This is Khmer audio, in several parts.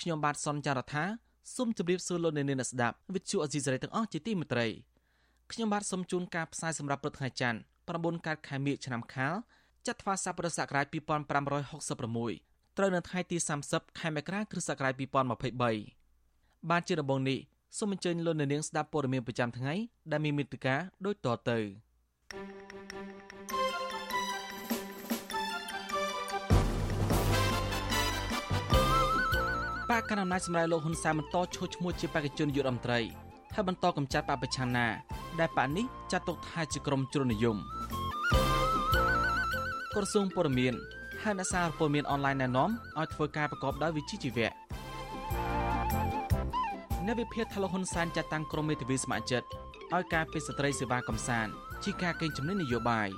ខ្ញុំបាទសនចាររថាសូមជម្រាបសួរលោកអ្នកនាងស្ដាប់វិទ្យុអេស៊ីសរ៉ៃទាំងអស់ជាទីមេត្រីខ្ញុំបាទសូមជូនការផ្សាយសម្រាប់ព្រឹកថ្ងៃច័ន្ទ9កើតខែមិញឆ្នាំខាលចត្វាស័កពុរសករាជ2566ត្រូវនៅថ្ងៃទី30ខែមករាគ្រិស្តសករាជ2023បានជាដំបូងនេះសូមអញ្ជើញលោកអ្នកនាងស្ដាប់ព័ត៌មានប្រចាំថ្ងៃដែលមានមេត្តាដូចតទៅ បកកណ្ដាលអំណាចសម្រាប់លោកហ៊ុនសែនបន្តឈោះឈ្មោះជាបេក្ខជនយុទ្ធមន្ត្រីហើយបន្តកម្ចាត់បពប្រឆាំងណា ដែលបកនេះចាត់ទុកថាជាក្រុមជ្រុលនិយមក្រសួងព័ត៌មានហើយអ្នកសារព័ត៌មានអនឡាញណែនាំឲ្យធ្វើការប្រកបដោយវិជ្ជាជីវៈអ្នកវិភាគថាលោកហ៊ុនសែនចាត់តាំងក្រុមមេធាវីស្ម័គ្រចិត្តឲ្យការពីស្ត្រីសេវាកំសាន្តជាការកេងចំណេញនយោបាយ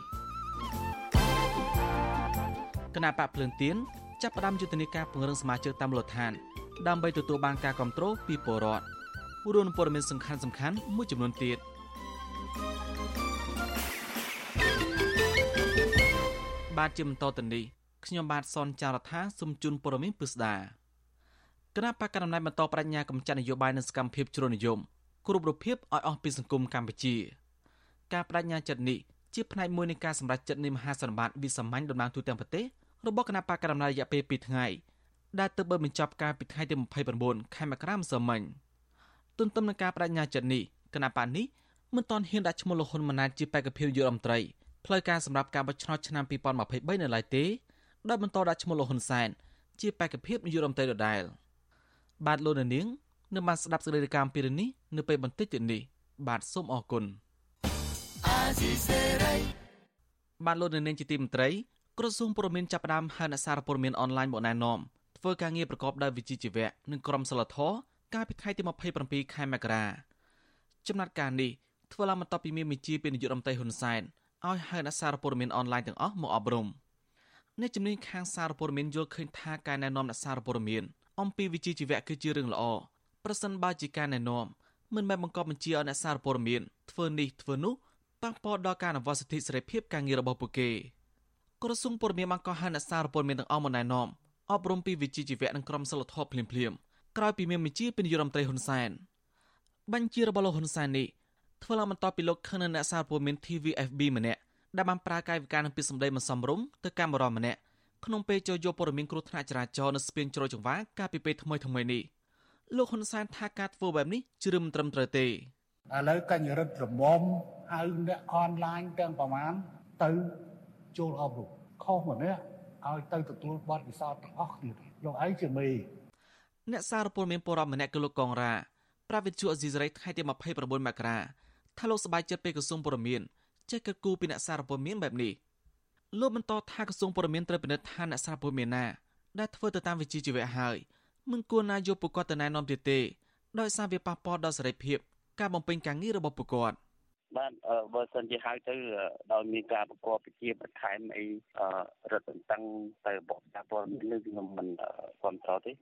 គណៈបកភ្លើងទៀនចាប់ផ្ដើមយុទ្ធនាការពង្រឹងសមាជិកតាមមូលដ្ឋាន ដើម្បីទទួលបានការគ្រប់គ្រងពីពលរដ្ឋរួមព័ត៌មានសំខាន់សំខាន់មួយចំនួនទៀតបាទជាបន្តទៅនេះខ្ញុំបាទសនចាររថាសូមជូនព័ត៌មានពិស្ដាគណៈបកកណ្ដាលបន្តបញ្ញាកម្ចាត់នយោបាយនិងសកម្មភាពជ្រុលនិយមគ្រប់រូបភាពឲ្យអស់ពីសង្គមកម្ពុជា ការបដិញ្ញាចិត្តនេះជាផ្នែកមួយនៃការសម្រេចចិត្តនៃមហាសន្និបាតវិសាមញ្ញតំណាងទូទាំងប្រទេសរបស់គណៈបកកណ្ដាលរយៈពេល2ថ្ងៃ ដែលទើបបានបញ្ចប់ការពីថ្ងៃទី29ខែមករាម្សិលមិញទន្ទឹមនឹងការបដិញ្ញាចិត្តនេះគណៈបកនេះមិនទាន់ហ៊ានដាក់ឈ្មោះលោកហ៊ុនម៉ាណែតជាបេក្ខភាពនាយករដ្ឋមន្ត្រីផ្លូវការសម្រាប់ការបោះឆ្នោតឆ្នាំ2023នៅឡើយទេដោយបន្តដាក់ឈ្មោះលោកហ៊ុនសែនជាបេក្ខភាពនាយករដ្ឋមន្ត្រីដដែលបាទលោកនាងនឹងបានស្ដាប់សេចក្តីរាយការណ៍ពីរឿងនេះនៅពេលបន្តិចទៀតនេះបាទសូមអរគុណបាទលោកនាងជាទីមេត្រីក្រសួងព័ត៌មានចាប់ផ្ដើមហៅអ្នកសារព័ត៌មានអនឡាញមកណែនាំ ធ្វើការងារប្រកបដោយវិជ្ជាជីវៈនិងក្រមសីលធម៌កាលពីថ្ងៃទី27ខែមករាចំណាត់ការនេះធ្វើឡើងបន្ទាប់ពីមានមេជាពីនាយករដ្ឋមន្ត្រីហ៊ុនសែនឲ្យហៅអ្នកសារព័ត៌មានអនឡាញទាំងអស់មកអប់រំអ្នកជំនាញខាងសារព័ត៌មានយល់ឃើញថាការណែនាំអ្នកសារព័ត៌មានអំពីវិជ្ជាជីវៈគឺជារឿងល្អប្រសិនបើជាការណែនាំមិនមែនបង្កប់បញ្ជាឲ្យអ្នកសារព័ត៌មានធ្វើនេះធ្វើនោះប៉ះពាល់ដល់ការអនុវត្តសិទ្ធិសេរីភាពការងាររបស់ពួកគេក្រសួងព័ត៌មានបានកោះហៅអ្នកសារព័ត៌មានទាំងអស់មកណែនាំ អប់រំពីវិជ្ជាជីវៈនិងក្រមសីលធម៌ភ្លាមភ្លាមក្រោយពីមានបញ្ជាពីនាយករដ្ឋមន្ត្រីហ៊ុនសែនបញ្ជារបស់លោកហ៊ុនសែននេះធ្វើឡើងបន្ទាប់ពីលោកខឹងនៅអ្នកសារព័ត៌មាន TVFB ម្នាក់ដែលបានប្រើកាយវិការនឹងពីសម្ដីមិនសមរម្យទៅកាមេរ៉ាម្នាក់ក្នុងពេលចូលយកព័ត៌មានគ្រោះថ្នាក់ចរាចរណ៍នៅស្ពានជ្រោយចង្វាកាលពីពេលថ្មីថ្មីនេះលោកហ៊ុនសែនថាការធ្វើបែបនេះជ្រឿមិនត្រឹមត្រូវទេឥឡូវកញ្ញរិទ្ធរមុំហៅអ្នកអនឡាញទាំងប្រមាណទៅចូលអប់រំខុសម្នាក់ ឲ្យទៅទទួលបទពិសោធន៍ទាំងអស់គ្នាលោកឯងជាមេអ្នកសារព័ត៌មានពលរដ្ឋម្នាក់គឺលោកកងរ៉ាប្រាវិទ្យាអេស៊ីសរ៉ៃថ្ងៃទី29មករាថាលោកសប្បាយចិត្តពេលក្រសួងព័ត៌មានចេះកិត្តគូពីអ្នកសារព័ត៌មានបែបនេះលោកបន្តថាក្រសួងព័ត៌មានត្រូវពិនិត្យថាអ្នកសារព័ត៌មានណាដែលធ្វើទៅតាមវិជ្ជាជីវៈហើយមិនគួរណាយកពួកគាត់ទៅណែនាំទៀតទេដោយសារវាប៉ះពាល់ដល់សេរីភាពការបំពេញការងាររបស់ពួកគាត់ បាទបើសិនជាហៅទៅដោយមានការប្រកបវិជាបន្ថែមអីរឹតបន្តឹងទៅរបស់សារព័ត៌មានលើខ្ញុំមិនគ្រប់គ្រងទេ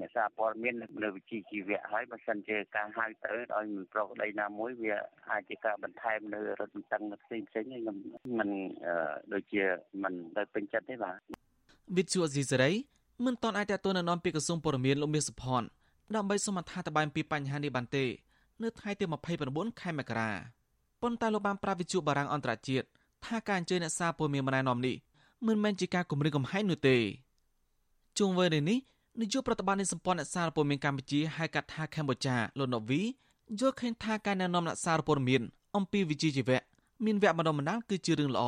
អ្នកសារព័ត៌មាននៅវិជាជីវៈហើយបើសិនជាការហៅទៅដោយមិនប្រកបដីណាមួយវាអាចជាការបន្ថែមនៅរឹតបន្តឹងផ្សេងផ្សេងខ្ញុំមិនដូចជាមិនដែលពេញចិត្តទេបាទវិទ្យុអេស៊ីសេរីមិនតន់អាចតទៅណែនាំពីក្រសួងព័ត៌មានលោកមាសសុផាន់ដើម្បីសូមអត្ថាធិប្បាយពីបញ្ហានេះបានទេ នៅថ្ងៃទី29ខែមករាប៉ុន្តែលោកបានប្រាប់វិទ្យុបារាំងអន្តរជាតិថាការអញ្ជើញអ្នកសារព័ត៌មានម្នាក់នាំនេះមិនមែនជាការគម្រាមកំហែងនោះទេជុំវិញនេះនាយកប្រតិបត្តិនៃសម្ព័ន្ធអ្នកសារព័ត៌មានកម្ពុជាហៅកាត់ថាកម្ពុជាលោកណូវីយល់ឃើញថាការណែនាំអ្នកសារព័ត៌មានអំពីវិជ្ជាជីវៈមានវគ្គបណ្ដុះបណ្ដាលគឺជារឿងល្អ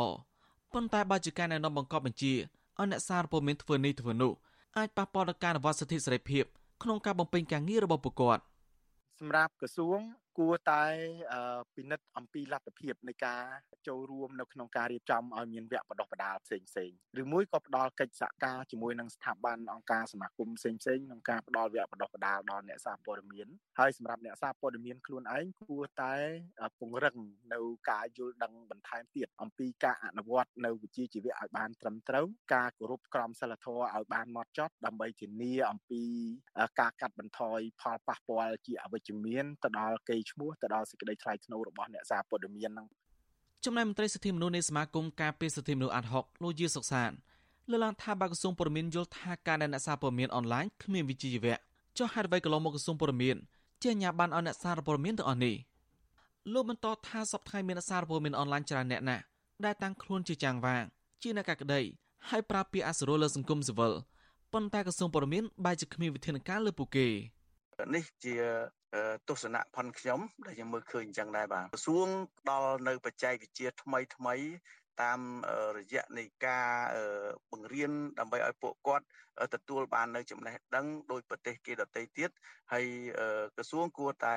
ប៉ុន្តែបើជាការណែនាំបង្កប់បញ្ជាឲ្យអ្នកសារព័ត៌មានធ្វើនេះធ្វើនោះអាចប៉ះពាល់ដល់ការអនុវត្តសិទ្ធិសេរីភាពក្នុងការបំពេញការងាររបស់ពួកគាត់ សម្រាប់ក្រសួង គួរតែពិនិត្យអំពីលទ្ធភាពនៃការចូលរួមនៅក្នុងការរៀបចំឲ្យមានវគ្គបណ្ដុះបណ្ដាលផ្សេងផ្សេងឬមួយក៏ផ្ដល់កិច្ចសហការជាមួយនឹងស្ថាប័នអង្គការសមាគមផ្សេងផ្សេងក្នុងការផ្ដល់វគ្គបណ្ដុះបណ្ដាលដល់អ្នកសារព័ត៌មានហើយសម្រាប់អ្នកសារព័ត៌មានខ្លួនឯងគួរតែពង្រឹងនៅការយល់ដឹងបន្ថែមទៀតអំពីការអនុវត្តនៅវិជ្ជាជីវៈឲ្យបានត្រឹមត្រូវការគោរពក្រមសីលធម៌ឲ្យបានម៉ត់ចត់ដើម្បីធានាអំពីការកាត់បន្ថយផលប៉ះពាល់ជាអវិជ្ជមានទៅដល់កេរ្តិ៍ឈ្មោះទៅដល់សេចក្តីថ្លៃថ្នូររបស់អ្នកសារព័ត៌មាននឹងចំណែកមន្ត្រីសិទ្ធិមនុស្សនៃសមាគមការពារសិទ្ធិមនុស្សអាត់ហុកលោកយាសុកសានលើកឡើងថាបើក្រសួងព័ត៌មានយល់ថាការដែលអ្នកសារព័ត៌មានអនឡាញគ្មានវិជ្ជាជីវៈចុះហេតុអ្វីក៏លោកមកក្រសួងព័ត៌មានជាអាញាបានឲ្យអ្នកសារព័ត៌មានទាំងអស់នេះលោកបន្តថាសពថ្ងៃមានអ្នកសារព័ត៌មានអនឡាញច្រើនអ្នកណាស់ដែលតាំងខ្លួនជាចាំងវាងជាអ្នកកាក្តីហើយប្រើពាក្យអសុរលើសង្គមស៊ីវិលប៉ុន្តែក្រសួងព័ត៌មានបែរជាគ្មានវិធានការលើពួកគេ នេះជាទស្សនៈផនខ្ញុំដែលយើងមើលឃើញអញ្ចឹងដែរបាទក្រសួងផ្ដល់នៅបច្ចេកវិទ្យាថ្មីថ្មីតាមរយៈនៃការបង្រៀនដើម្បីឲ្យពួកគាត់ទទួលបាននៅចំណេះដឹងដោយប្រទេសគេដទៃទៀតហើយក្រសួងគួរតែ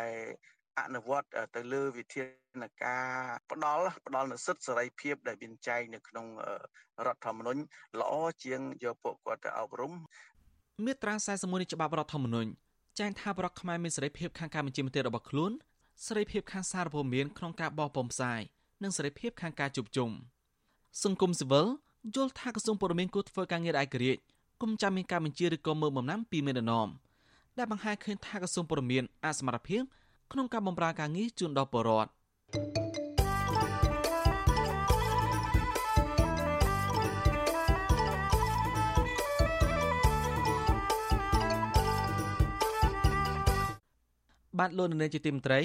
អនុវត្តទៅលើវិធានការផ្ដល់ផ្ដល់នូវសិទ្ធិសេរីភាពដែលមានចែងនៅក្នុងរដ្ឋធម្មនុញ្ញល្អជាងយកពួកគាត់ទៅអប់រំមាត្រា41នៃច្បាប់រដ្ឋធម្មនុញ្ញ ចែងថាបរិបទខ្មែរមានសេរីភាពខាងការបញ្ជាមតិរបស់ខ្លួនសេរីភាពខាងសារព័ត៌មានក្នុងការបោះពុម្ពផ្សាយនិងសេរីភាពខាងការជួបជុំសង្គមស៊ីវិលយល់ថាក្រសួងព័ត៌មានគួរធ្វើការងារឯករាជ្យគុំចាំមានការបញ្ជាឬក៏មើលបំណាំពីមេដឹកនាំដែលបង្ហាញឃើញថាក្រសួងព័ត៌មានអសមត្ថភាពក្នុងការបម្រើការងារជូនដល់ប្រជាពលរដ្ឋ បាទលោកនៅជាទីមន្ត្រី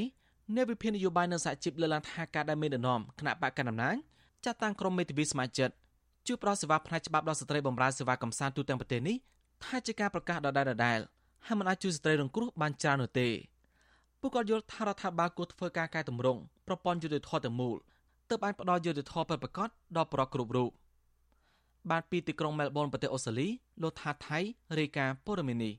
នៃវិភាននយោបាយនៅសហជីពលើកឡើងថាការដែលមានដំណំគណៈបកកណ្ដាលអំណាចចាត់តាំងក្រុមមេធាវីសមាជិកជួយផ្ដល់សេវាផ្នែកច្បាប់ដល់ស្ត្រីបម្រើសេវាកំសាន្តទូទាំងប្រទេសនេះថាជាការប្រកាសដដែលៗហើយមិនអាចជួយស្ត្រីរងគ្រោះបានច្រើននោះទេពួកគាត់យល់ថារដ្ឋាភិបាលគួរធ្វើការកែតម្រង់ប្រព័ន្ធយុតិធធម៌ទាំងមូលទើបអាចផ្ដល់យុតិធធម៌ពិតប្រាកដដល់ប្រជាគ្រប់រូបបានពីទីក្រុងមែលប៊នប្រទេសអូស្ត្រាលីលោកថាថៃរាយការណ៍ព័ត៌មាននេះ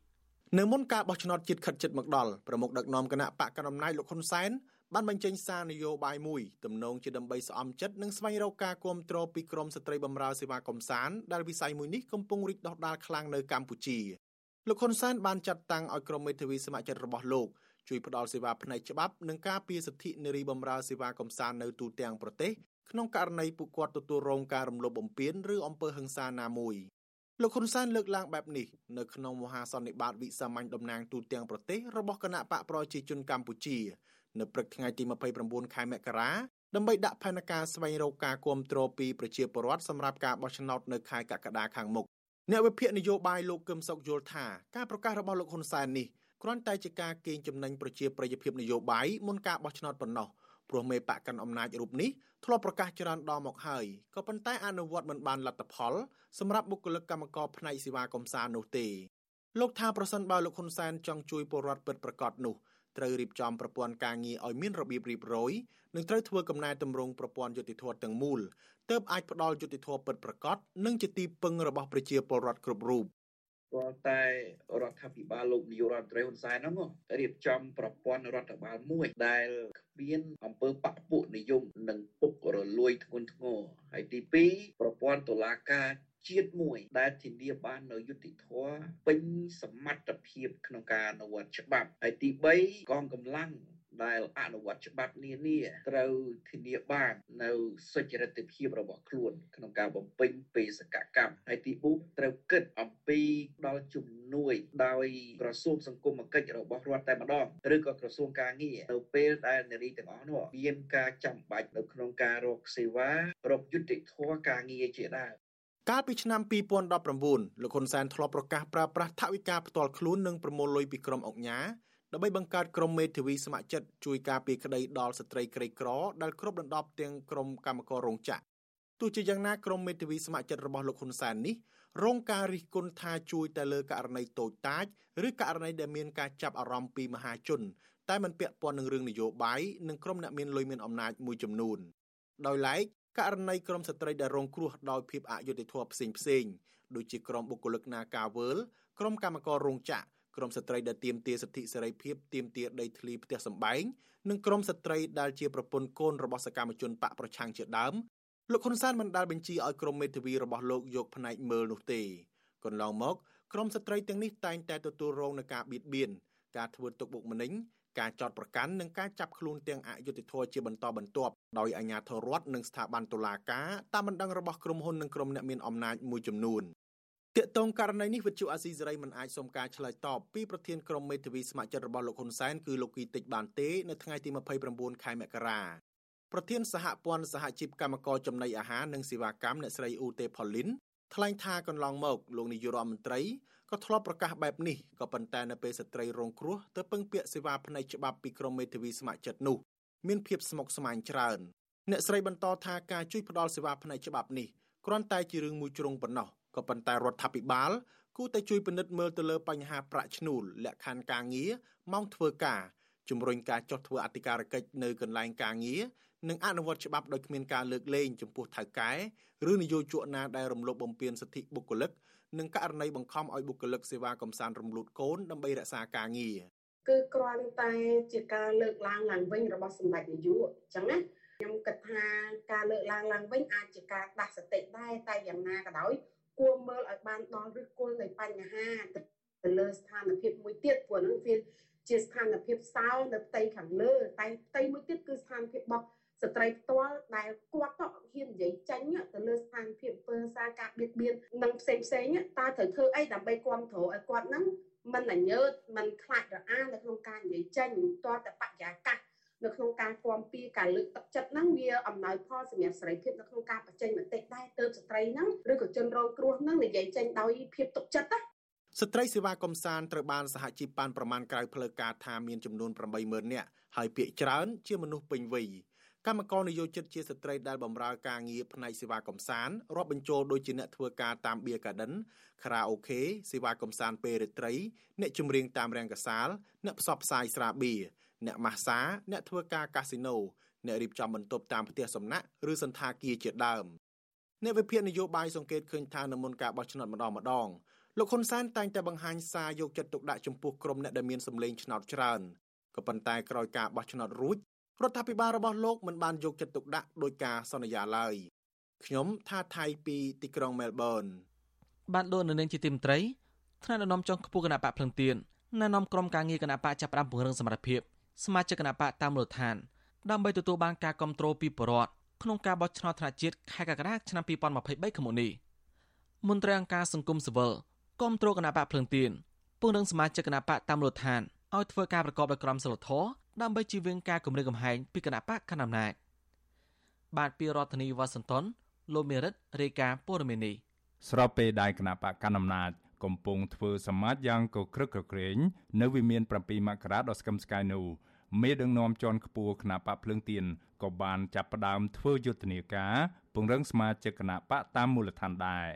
នៅមុនការបោះឆ្នោតជាតិខិតជិតមកដល់ប្រមុខដឹកនាំគណៈបកកណ្ដាលអំណាចលោកហ៊ុនសែនបានបញ្ចេញសារនយោបាយមួយទំនងជាដើម្បីស្អំចិត្តនិងស្វែងរកការគ្រប់គ្រងពីក្រមស្ត្រីបម្រើសេវាកំសាន្តដែលវិស័យមួយនេះកំពុងរីកដុះដាលខ្លាំងនៅកម្ពុជាលោកហ៊ុនសែនបានចាត់តាំងឲ្យក្រុមមេធាវីសមាជិករបស់លោកជួយផ្ដល់សេវាផ្នែកច្បាប់និងការពារសិទ្ធិនារីបម្រើសេវាកំសាន្តនៅទូទាំងប្រទេសក្នុងករណីពួកគាត់ទទួលរងការរំលោភបំពានឬអំពើហិង្សាណាមួយ លោកហ៊ុនសែនលើកឡើងបែបនេះនៅក្នុងមហាសន្និបាតវិសាមញ្ញតំណាងទូទាំងប្រទេសរបស់គណៈបកប្រជាជនកម្ពុជានៅព្រឹកថ្ងៃទី29ខែមករាដើម្បីដាក់ផែនការស្វែងរកការគ្រប់គ្រងពីប្រជាពលរដ្ឋសម្រាប់ការបោះឆ្នោតនៅខែកក្កដាខាងមុខអ្នកវិភាគនយោបាយលោកកឹមសុខយល់ថាការប្រកាសរបស់លោកហ៊ុនសែននេះគ្រាន់តែជាការកេងចំណេញប្រជាប្រិយភាពនយោបាយមុនការបោះឆ្នោតប៉ុណ្ណោះ ព្រោះមេបកកាន់អំណាចរូបនេះធ្លាប់ប្រកាសច្រើនដងមកហើយក៏ប៉ុន្តែអនុវត្តមិនបានលទ្ធផលសម្រាប់បុគ្គលិកកម្មករផ្នែកសេវាកំសាន្តនោះទេលោកថាប្រសិនបើលោកហ៊ុនសែនចង់ជួយពលរដ្ឋពិតប្រាកដនោះត្រូវរៀបចំប្រព័ន្ធការងារឲ្យមានរបៀបរៀបរយនិងត្រូវធ្វើកំណែតម្រង់ប្រព័ន្ធយុតិធធម៌ទាំងមូលទើបអាចផ្ដល់យុតិធធម៌ពិតប្រាកដនិងជាទីពឹងរបស់ប្រជាពលរដ្ឋគ្រប់រូប ព្រោះតែរដ្ឋាភិបាលលោកនាយករដ្ឋមន្ត្រីហ៊ុនសែនហ្នឹងរៀបចំប្រព័ន្ធរដ្ឋបាលមួយដែលគ្មានអំពើបកពួកនិយមនិងពុករលួយធ្ងន់ធ្ងរហើយទី2ប្រព័ន្ធតុលាការជាតិមួយដែលធានាបាននៅយុតិធធពេញសមត្ថភាពក្នុងការអនុវត្តច្បាប់ហើយទី3កងកម្លាំង ដែលអនុវត្តច្បាប់នានាត្រូវធានាបាននៅសុចរិតភាពរបស់ខ្លួនក្នុងការបំពេញបេសកកម្មហើយទី4ត្រូវគិតអំពីដល់ជំនួយដោយក្រសួងសង្គមគិច្ចរបស់រដ្ឋតែម្ដងឬក៏ក្រសួងការងារនៅពេលដែលនារីទាំងអស់នោះមានការចាំបាច់នៅក្នុងការរកសេវារកយុត្តិធម៌ការងារជាដើមកាលពីឆ្នាំ2019លោកហ៊ុនសែនធ្លាប់ប្រកាសប្រើប្រាស់ថវិកាផ្ទាល់ខ្លួននិងប្រមូលលុយពីក្រុមអង្គញា ដើម្បីបង្កើតក្រុមមេធាវីស្ម័គ្រចិត្តជួយការពារក្តីដល់ស្ត្រីក្រីក្រដែលគ្របដណ្ដប់ទាំងក្រុមកម្មកររោងចក្រទោះជាយ៉ាងណាក្រុមមេធាវីស្ម័គ្រចិត្តរបស់លោកហ៊ុនសែននេះរងការរិះគន់ថាជួយតែលើករណីតូចតាចឬករណីដែលមានការចាប់អារម្មណ៍ពីមហាជន តែមិនពាក់ព័ន្ធនឹងរឿងនយោបាយនិងក្រុមអ្នកមានលុយមានអំណាចមួយចំនួនដោយឡែកករណីក្រុមស្ត្រីដែលរងគ្រោះដោយភាពអយុត្តិធម៌ផ្សេងផ្សេងដូចជាក្រុមបុគ្គលិកនាការវើលក្រុមកម្មកររោងចក្រ ក្រមស្ត្រីដែលទាមទារសិទ្ធិសេរីភាពទាមទារដីធ្លីផ្ទះសម្បែងនិងក្រមស្ត្រីដែលជាប្រពន្ធកូនរបស់សកម្មជនបកប្រឆាំងជាដើមលោកហ៊ុនសែនមិនដាល់បញ្ជាឲ្យក្រមមេធាវីរបស់លោកយកផ្នែកមើលនោះទេកន្លងមកក្រមស្ត្រីទាំងនេះតែងតែទទួលរងនឹងការបៀតបៀនការធ្វើទុកបុកម្នេញការចោតប្រកាន់និងការចាប់ខ្លួនទាំងអយុត្តិធម៌ជាបន្តបន្ទាប់ដោយអាជ្ញាធររដ្ឋនិងស្ថាប័នតុលាការតាមបណ្ដឹងរបស់ក្រុមហ៊ុននិងក្រុមអ្នកមានអំណាចមួយចំនួន ទាក់ទងករណីនេះវិទ្យុអាស៊ីសេរីមិនអាចសុំការឆ្លើយតបពីប្រធានក្រុមមេធាវីស្ម័គ្រចិត្តរបស់លោកហ៊ុនសែនគឺលោកគីតិចបានទេនៅថ្ងៃទី29ខែមករាប្រធានសហព័ន្ធសហជីពកម្មករចំណីអាហារនិងសេវាកម្មអ្នកស្រីអ៊ូតេផូលីនថ្លែងថាកន្លងមកលោកនាយករដ្ឋមន្ត្រីក៏ធ្លាប់ប្រកាសបែបនេះក៏ប៉ុន្តែនៅពេលស្ត្រីរងគ្រោះទៅពឹងពាក់សេវាផ្នែកច្បាប់ពីក្រមមេធាវីស្ម័គ្រចិត្តនោះមានភាពស្មុគស្មាញច្រើនអ្នកស្រីបន្តថាការជួយផ្ដល់សេវាផ្នែកច្បាប់នេះគ្រាន់តែជារឿងមួយជ្រុងប៉ុណ្ណោះ ក៏ប៉ុន្តែរដ្ឋាភិបាលគួរតែជួយពិនិត្យមើលទៅលើបញ្ហាប្រាក់ឈ្នួលលក្ខខណ្ឌការងារម៉ោងធ្វើការជំរុញការចុះធ្វើអធិការកិច្ចនៅកន្លែងការងារនិងអនុវត្តច្បាប់ដោយគ្មានការលើកលែងចំពោះថៅកែឬនយោជកណាដែលរំលោភបំពានសិទ្ធិបុគ្គលិកនិងករណីបង្ខំឲ្យបុគ្គលិកសេវាកំសាន្តរំលូតកូនដើម្បីរក្សាការងារគឺគ្រាន់តែជាការលើកឡើងឡើងវិញរបស់សម្ដេចនាយកអញ្ចឹងណាខ្ញុំគិតថាការលើកឡើងឡើងវិញអាចជាការដាស់សតិដែរតែយ៉ាងណាក៏ដោយ គួរមើលឲ្យបានដល់ឫសគល់នៃបញ្ហាទៅលើស្ថានភាពមួយទៀតព្រោះនឹងវាជាស្ថានភាពសោនៅផ្ទៃខាងលើ តែផ្ទៃមួយទៀតគឺស្ថានភាពរបស់ស្ត្រីផ្ទាល់ដែលគាត់ក៏ហ៊ាននិយាយចេញទៅលើស្ថានភាពពើសារការបៀតបៀននិងផ្សេងផ្សេងតើត្រូវធ្វើអីដើម្បីគ្រប់គ្រងឲ្យគាត់ហ្នឹងមិនអញើតមិនខ្លាចរអានៅក្នុងការនិយាយចេញតតែបរិយាកាស នៅក្នុងការគាំពៀការលើកទឹកចិត្តហ្នឹងវាអំណោយផលសម្រាប់សេរីភាពនៅក្នុងការបញ្ចេញមតិដែរទៅស្ត្រីហ្នឹងឬក៏ជនរងគ្រោះហ្នឹងនិយាយចេញដោយភាពទុកចិត្តណាស្ត្រីសេវាកំសាន្តត្រូវបានសហជីពបានប្រមាណក្រៅផ្លូវការថាមានចំនួន80000នាក់ហើយភាគច្រើនជាមនុស្សពេញវ័យកម្មករនយោជិតជាស្ត្រីដែលបម្រើការងារផ្នែកសេវាកំសាន្តរាប់បញ្ចូលដូចជាអ្នកធ្វើការតាមបៀកាឌិនខារ៉ាអូខេសេវាកំសាន្តពេលរាត្រីអ្នកចម្រៀងតាមរាំងកាសាលអ្នកផ្សព្វផ្សាយស្រាបៀរ អ្នកម៉ាស្សាអ្នកធ្វើការកាស៊ីណូអ្នករៀបចំបន្ទប់តាមផ្ទះសំណាក់ឬសន្តាគារជាដើមអ្នកវិភាគនយោបាយសង្កេតឃើញថានៅមុនការបោះឆ្នោតម្ដងម្ដងលោកហ៊ុនសែនតែងតែបង្ហាញសារយកចិត្តទុកដាក់ចំពោះក្រុមអ្នកដែលមានសម្លេងឆ្នោតច្រើនក៏ប៉ុន្តែក្រោយការបោះឆ្នោតរួចរដ្ឋាភិបាលរបស់លោកមិនបានយកចិត្តទុកដាក់ដោយការសន្យាឡើយខ្ញុំថាថៃពីទីក្រុងមែលប៊នបានលោកនៅនឹងជាទីមត្រីថ្នាក់ដឹកនាំចុងខ្ពស់គណៈបកភ្លឹងទៀនណែនាំក្រុមការងារគណៈបកចាប់ផ្ដើមពង្រឹងសមត្ថភាព សមាជិកគណៈបកតាមមូលដ្ឋានដើម្បីទទួលបានការគ្រប់គ្រងពីប្រជាពលរដ្ឋក្នុងការបោះឆ្នោតថ្នាក់ជាតិខែកក្កដាឆ្នាំ2023ខាងមុខនេះមន្ត្រីអង្គការសង្គមស៊ីវិលគ្រប់គ្រងគណៈបកភ្លឹងទៀនពង្រឹងសមាជិកគណៈបកតាមមូលដ្ឋានឲ្យធ្វើការប្រកបដោយក្រមសីលធម៌ដើម្បីជៀសវាងការគម្រាមកំហែងពីគណៈបកកណ្ដាលអំណាចបាទពីរដ្ឋធានីវ៉ាស៊ីនតោនលោកមេរិតរាយការណ៍ព័ត៌មាននេះស្របពេលដែលគណៈបកកណ្ដាលអំណាច កំពុងធ្វើសមាជយ៉ាងកក្រឹកក្រក្រែងនៅវិមាន7មករាដល់ស្កឹមស្កាយនោះមេដឹកនាំជាន់ខ្ពស់គណៈបកភ្លើងទៀនក៏បានចាប់ផ្ដើមធ្វើយុទ្ធនាការពង្រឹងសមាជិកគណៈបកតាមមូលដ្ឋានដែរ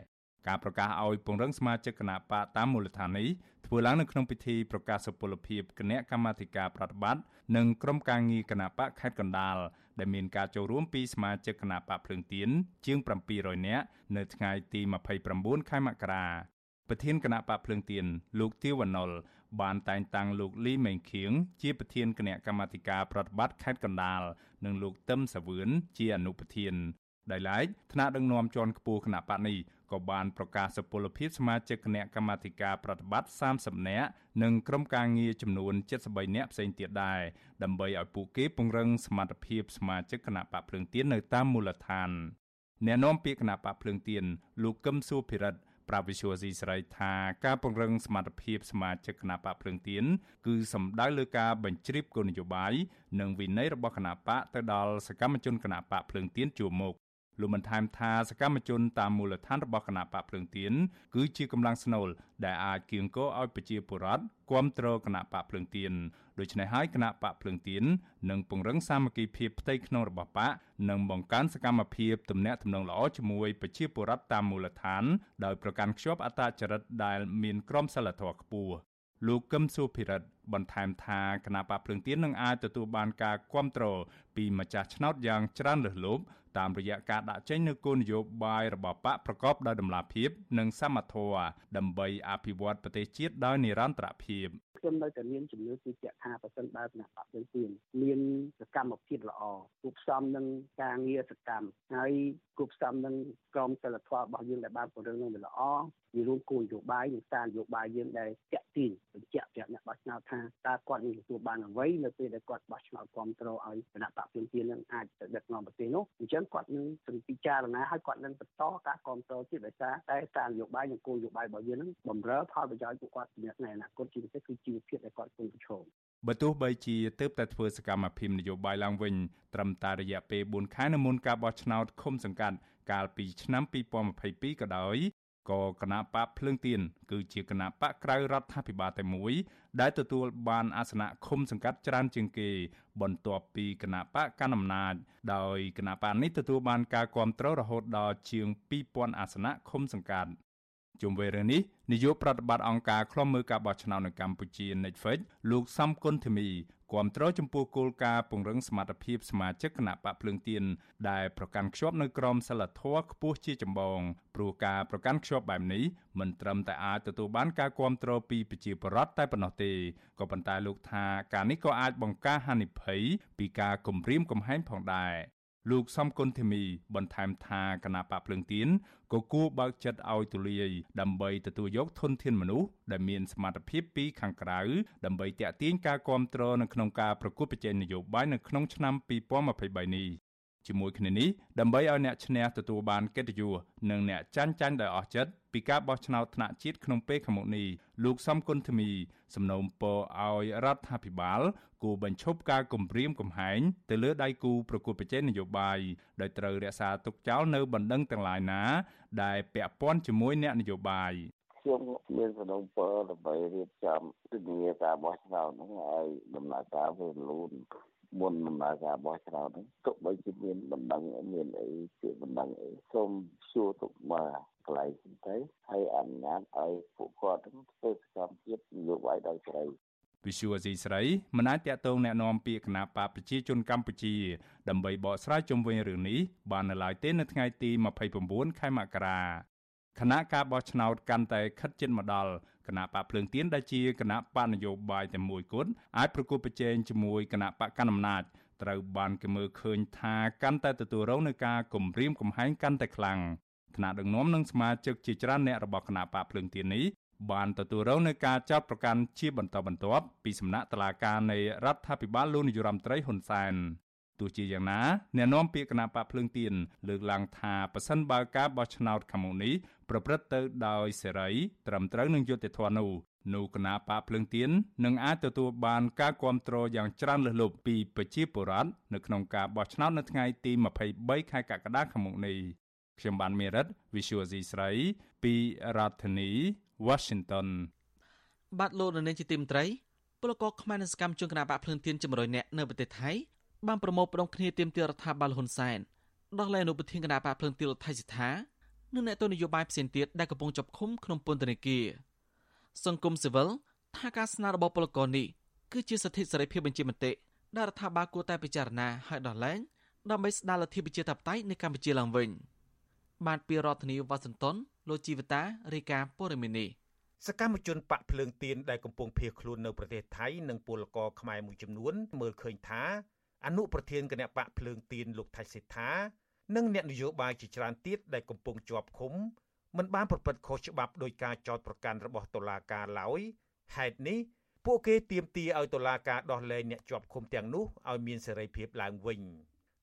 ការប្រកាសឲ្យពង្រឹងសមាជិកគណៈបកតាមមូលដ្ឋាននេះធ្វើឡើងនៅក្នុងពិធីប្រកាសសុពលភាពគណៈកម្មាធិការប្រតិបត្តិនិងក្រុមការងារគណៈបកខេត្តកណ្ដាលដែលមានការចូលរួមពីសមាជិកគណៈបកភ្លើងទៀនជាង700នាក់នៅថ្ងៃទី29ខែមករា ប្រធានគណៈបកភ្លើងទៀនលោកទាវវណ្ណុលបានតែងតាំងលោកលីមេងខៀងជាប្រធានគណៈកម្មាធិការប្រតិបត្តិខេត្តកណ្ដាលនិងលោកទឹមសាវឿនជាអនុប្រធានដោយឡែកថ្នាក់ដឹកនាំជាន់ខ្ពស់គណៈបកនេះក៏បានប្រកាសសុពលភាពសមាជិកគណៈកម្មាធិការប្រតិបត្តិ30នាក់និងក្រុមការងារចំនួន73នាក់ផ្សេងទៀតដែរដើម្បីឲ្យពួកគេពង្រឹងសមត្ថភាពសមាជិកគណៈបកភ្លើងទៀននៅតាមមូលដ្ឋានអ្នកនាំពាក្យគណៈបកភ្លើងទៀនលោកកឹមសុភិរិទ្ធ ប្រាវិសុវស៊ីស្រីថាការពង្រឹងសមត្ថភាពសមាជិកគណៈបកភ្លើងទៀនគឺសំដៅលើការបញ្ជ្រាបគោលនយោបាយនិងវិន័យរបស់គណៈបកទៅដល់សកម្មជនគណៈបកភ្លើងទៀនជួរមុខលោកបានថែមថាសកម្មជនតាមមូលដ្ឋានរបស់គណៈបកភ្លើងទៀនគឺជាកម្លាំងស្នូលដែលអាចគៀងគរឲ្យប្រជាពលរដ្ឋគ្រប់គ្រងគណៈបកភ្លើងទៀន ដូច្នេះហើយគណៈបកភ្លើងទៀននឹងពង្រឹងសាមគ្គីភាពផ្ទៃក្នុងរបស់បកនិងបង្កើនសកម្មភាពទំនាក់ទំនងល្អជាមួយប្រជាពលរដ្ឋតាមមូលដ្ឋាន ដោយប្រកាន់ខ្ជាប់អត្តចរិតដែលមានក្រមសីលធម៌ខ្ពស់លោកកឹមសុភិរិទ្ធបន្ថែមថាគណៈបកភ្លើងទៀននឹងអាចទទួលបានការគ្រប់គ្រងពីម្ចាស់ឆ្នោតយ៉ាងច្រើនលើសលប់តាមរយៈការដាក់ចេញនូវគោលនយោបាយរបស់បកប្រកបដោយតម្លាភាព និងសមត្ថភាពដើម្បីអភិវឌ្ឍប្រទេសជាតិដោយនិរន្តរភាពខ្ញុំនៅតែមានជំនឿជឿជាក់ថាប្រសិនបើគណៈបព្វជើងទៀនមានសកម្មភាពល្អគូផ្សំនឹងការងារសកម្មហើយគូផ្សំនឹងក្រមសីលធម៌របស់យើងដែលបានពង្រឹងនឹងវាល្អវារួមគោលនយោបាយនិងសារនយោបាយយើងដែលតាក់ទាញបញ្ជាក់ប្រាប់អ្នកបោះឆ្នោតថាតើគាត់នឹងទទួលបានអ្វីនៅពេលដែលគាត់បោះឆ្នោតគ្រប់គ្រងឲ្យគណៈបព្វជើងទៀននឹងអាចទៅដឹកនាំប្រទេសនោះអញ្ចឹងគាត់នឹងពិចារណាហើយគាត់នឹងបន្តការគ្រប់គ្រងទៀតដោយសារតែសារនយោបាយនិងគោលនយោបាយរបស់យើងនឹងបំរើផលប្រយោជន៍ពួកគាត់ជាអ្នកអនាគតជាពិសេសគឺជីវភាពដែលគាត់កំពុងប្រឈមបើទោះបីជាទើបតែធ្វើសកម្មភាពនយោបាយឡើងវិញត្រឹមតែរយៈពេល4ខែនៅមុនការបោះឆ្នោតឃុំសង្កាត់កាលពីឆ្នាំ2022ក៏ដោយ ក៏គណៈបកភ្លើងទៀនគឺជាគណៈបកក្រៅរដ្ឋាភិបាលតែមួយ ដែលទទួលបានអាសនៈឃុំសង្កាត់ច្រើនជាងគេ បន្ទាប់ពីគណៈបកកណ្ដាលអំណាចដោយគណៈបកនេះទទួលបានការគ្រប់គ្រងរហូតដល់ជាង2000អាសនៈឃុំសង្កាត់ជុំវិញរឿងនេះនាយកប្រតិបត្តិអង្គការឃ្លាំមើលការបោះឆ្នោតនៅកម្ពុជា Netflix លោកសំគុណធីមី គាំទ្រចំពោះគោលការណ៍ពង្រឹងសមត្ថភាពសមាជិកគណៈបកភ្លើងទៀនដែលប្រកាន់ខ្ជាប់នៅក្រមសីលធម៌ខ្ពស់ជាចម្បងព្រោះការប្រកាន់ខ្ជាប់បែបនេះមិនត្រឹមតែអាចទទួលបានការគាំទ្រពីប្រជាពលរដ្ឋតែប៉ុណ្ណោះទេក៏ប៉ុន្តែលោកថាការនេះក៏អាចបង្ការហានិភ័យពីការគំរាមកំហែងផងដែរ លោកសំគុណធីមីបន្ថែមថាគណៈបកភ្លើងទៀនក៏គួរបើកចិត្តឲ្យទូលាយដើម្បីទទួលយកធនធានមនុស្សដែលមានសមត្ថភាពពីខាងក្រៅដើម្បីតាក់ទាញការគ្រប់គ្រងនៅក្នុងការប្រកួតប្រជែងនយោបាយនៅក្នុងឆ្នាំ2023នេះ ជាមួយគ្នានេះដើម្បីឲ្យអ្នកឈ្នះទទួលបានកិត្តិយសនិងអ្នកចាញ់ចាញ់ដោយអស់ចិត្តពីការបោះឆ្នោតថ្នាក់ជាតិក្នុងពេលខាងមុខនេះលោកសំគុណធីមីសំណូមពរឲ្យរដ្ឋាភិបាលគួរបញ្ឈប់ការគំរាមកំហែងទៅលើដៃគូប្រកួតប្រជែងនយោបាយដោយត្រូវរក្សាទុកចោលនៅបណ្ដឹងទាំងឡាយណា ដែលពាក់ព័ន្ធជាមួយអ្នកនយោបាយខ្ញុំមានសំណុំពរដើម្បីរៀបចំទិនាការបោះឆ្នោតហ្នឹងឲ្យដំណើរការវាលូន មុនដំណើរការបោះឆ្នោតហ្នឹងទោះបីជាមានបណ្ដឹងមានអីជាបណ្ដឹងអីសូមសួរទុកមកកន្លែងទៅហើយអនុញ្ញាតឲ្យពួកគាត់ធ្វើសកម្មភាពនយោបាយដោយស្រីវិសុវអេស៊ីស្រីមិនអាចតាក់ទងแนะនាំពាក្យគណៈបកប្រជាជនកម្ពុជា ដើម្បីបកស្រាយជុំវិញរឿងនេះបាននៅឡើយទេនៅថ្ងៃទី29ខែមករាគណៈការបោះឆ្នោតកាន់តែខិតជិតមកដល់ គណៈបកភ្លើងទៀនដែលជាគណៈបកនយោបាយតែមួយគត់អាចប្រគល់ប្រជែងជាមួយគណៈបកកណ្ដាលអំណាចត្រូវបានគេមើលឃើញថាកាន់តែទទួលរងនឹងការគំរាមកំហែងកាន់តែខ្លាំងថ្នាក់ដឹកនាំនិងសមាជិកជាច្រើនអ្នករបស់គណៈបកភ្លើងទៀននេះបានទទួលរងនឹងការចោទប្រកាន់ជាបន្តបន្ទាប់ពីសំណាក់តុលាការនៃរដ្ឋាភិបាលលោកនាយរដ្ឋមន្ត្រីហ៊ុនសែនទោះជាយ៉ាងណាអ្នកនាំពាក្យគណៈបកភ្លើងទៀនលើកឡើងថាប៉ះសិនបើការបោះឆ្នោតខាងមុខនេះ ប្រព្រឹត្តទៅដោយសេរី ត្រឹមត្រូវនឹងយុត្តិធម៌នោះនោះគណៈបកភ្លើងទៀននឹងអាចទទួលបានការគ្រប់គ្រងយ៉ាងច្រើនលើសលប់ពីប្រជាពលរដ្ឋនៅក្នុងការបោះឆ្នោតនៅថ្ងៃទី23ខែកក្កដាខាងមុខនេះខ្ញុំបានមេរិត Visual C ស្រីពីរដ្ឋធានី Washington បាទលោកនៅជាទីមត្រីពលករខ្មែរនៅសកម្មជនគណៈបកភ្លើងទៀនជំរុញអ្នកនៅប្រទេសថៃបានប្រមូលផ្ដុំគ្នាទាមទាររដ្ឋាភិបាលហ៊ុនសែនដោះលែងអនុប្រធានគណៈបកភ្លើងទៀនលោកថៃសិដ្ឋា និងអ្នកទស្សនយោបាយផ្សេងទៀតដែលកំពុងចាប់ឃុំក្នុងពន្ធនាគារសង្គមស៊ីវិលថាការស្នើរបស់ពលករនេះគឺជាសិទ្ធិសេរីភាពបញ្ជាមតិដែលរដ្ឋាភិបាលគួរតែពិចារណាឲ្យដោះលែងដើម្បីស្ដារលទ្ធិប្រជាធិបតេយ្យនៅកម្ពុជាឡើងវិញបានពីរដ្ឋធានីវ៉ាស៊ីនតោនលោកជីវតារាយការណ៍ព័ត៌មាននេះសកម្មជនបកភ្លើងទៀនដែលកំពុងភៀសខ្លួននៅប្រទេសថៃនិងពលករខ្មែរមួយចំនួនមើលឃើញថាអនុប្រធានគណៈបកភ្លើងទៀនលោកថៃសេដ្ឋា និងអ្នកនយោបាយជាច្រើនទៀតដែលកំពុងជាប់ឃុំមិនបានប្រព្រឹត្តខុសច្បាប់ដោយការចោទប្រកាន់របស់តុលាការឡើយហេតុនេះពួកគេទាមទារឲ្យតុលាការដោះលែងអ្នកជាប់ឃុំទាំងនោះឲ្យមានសេរីភាពឡើងវិញ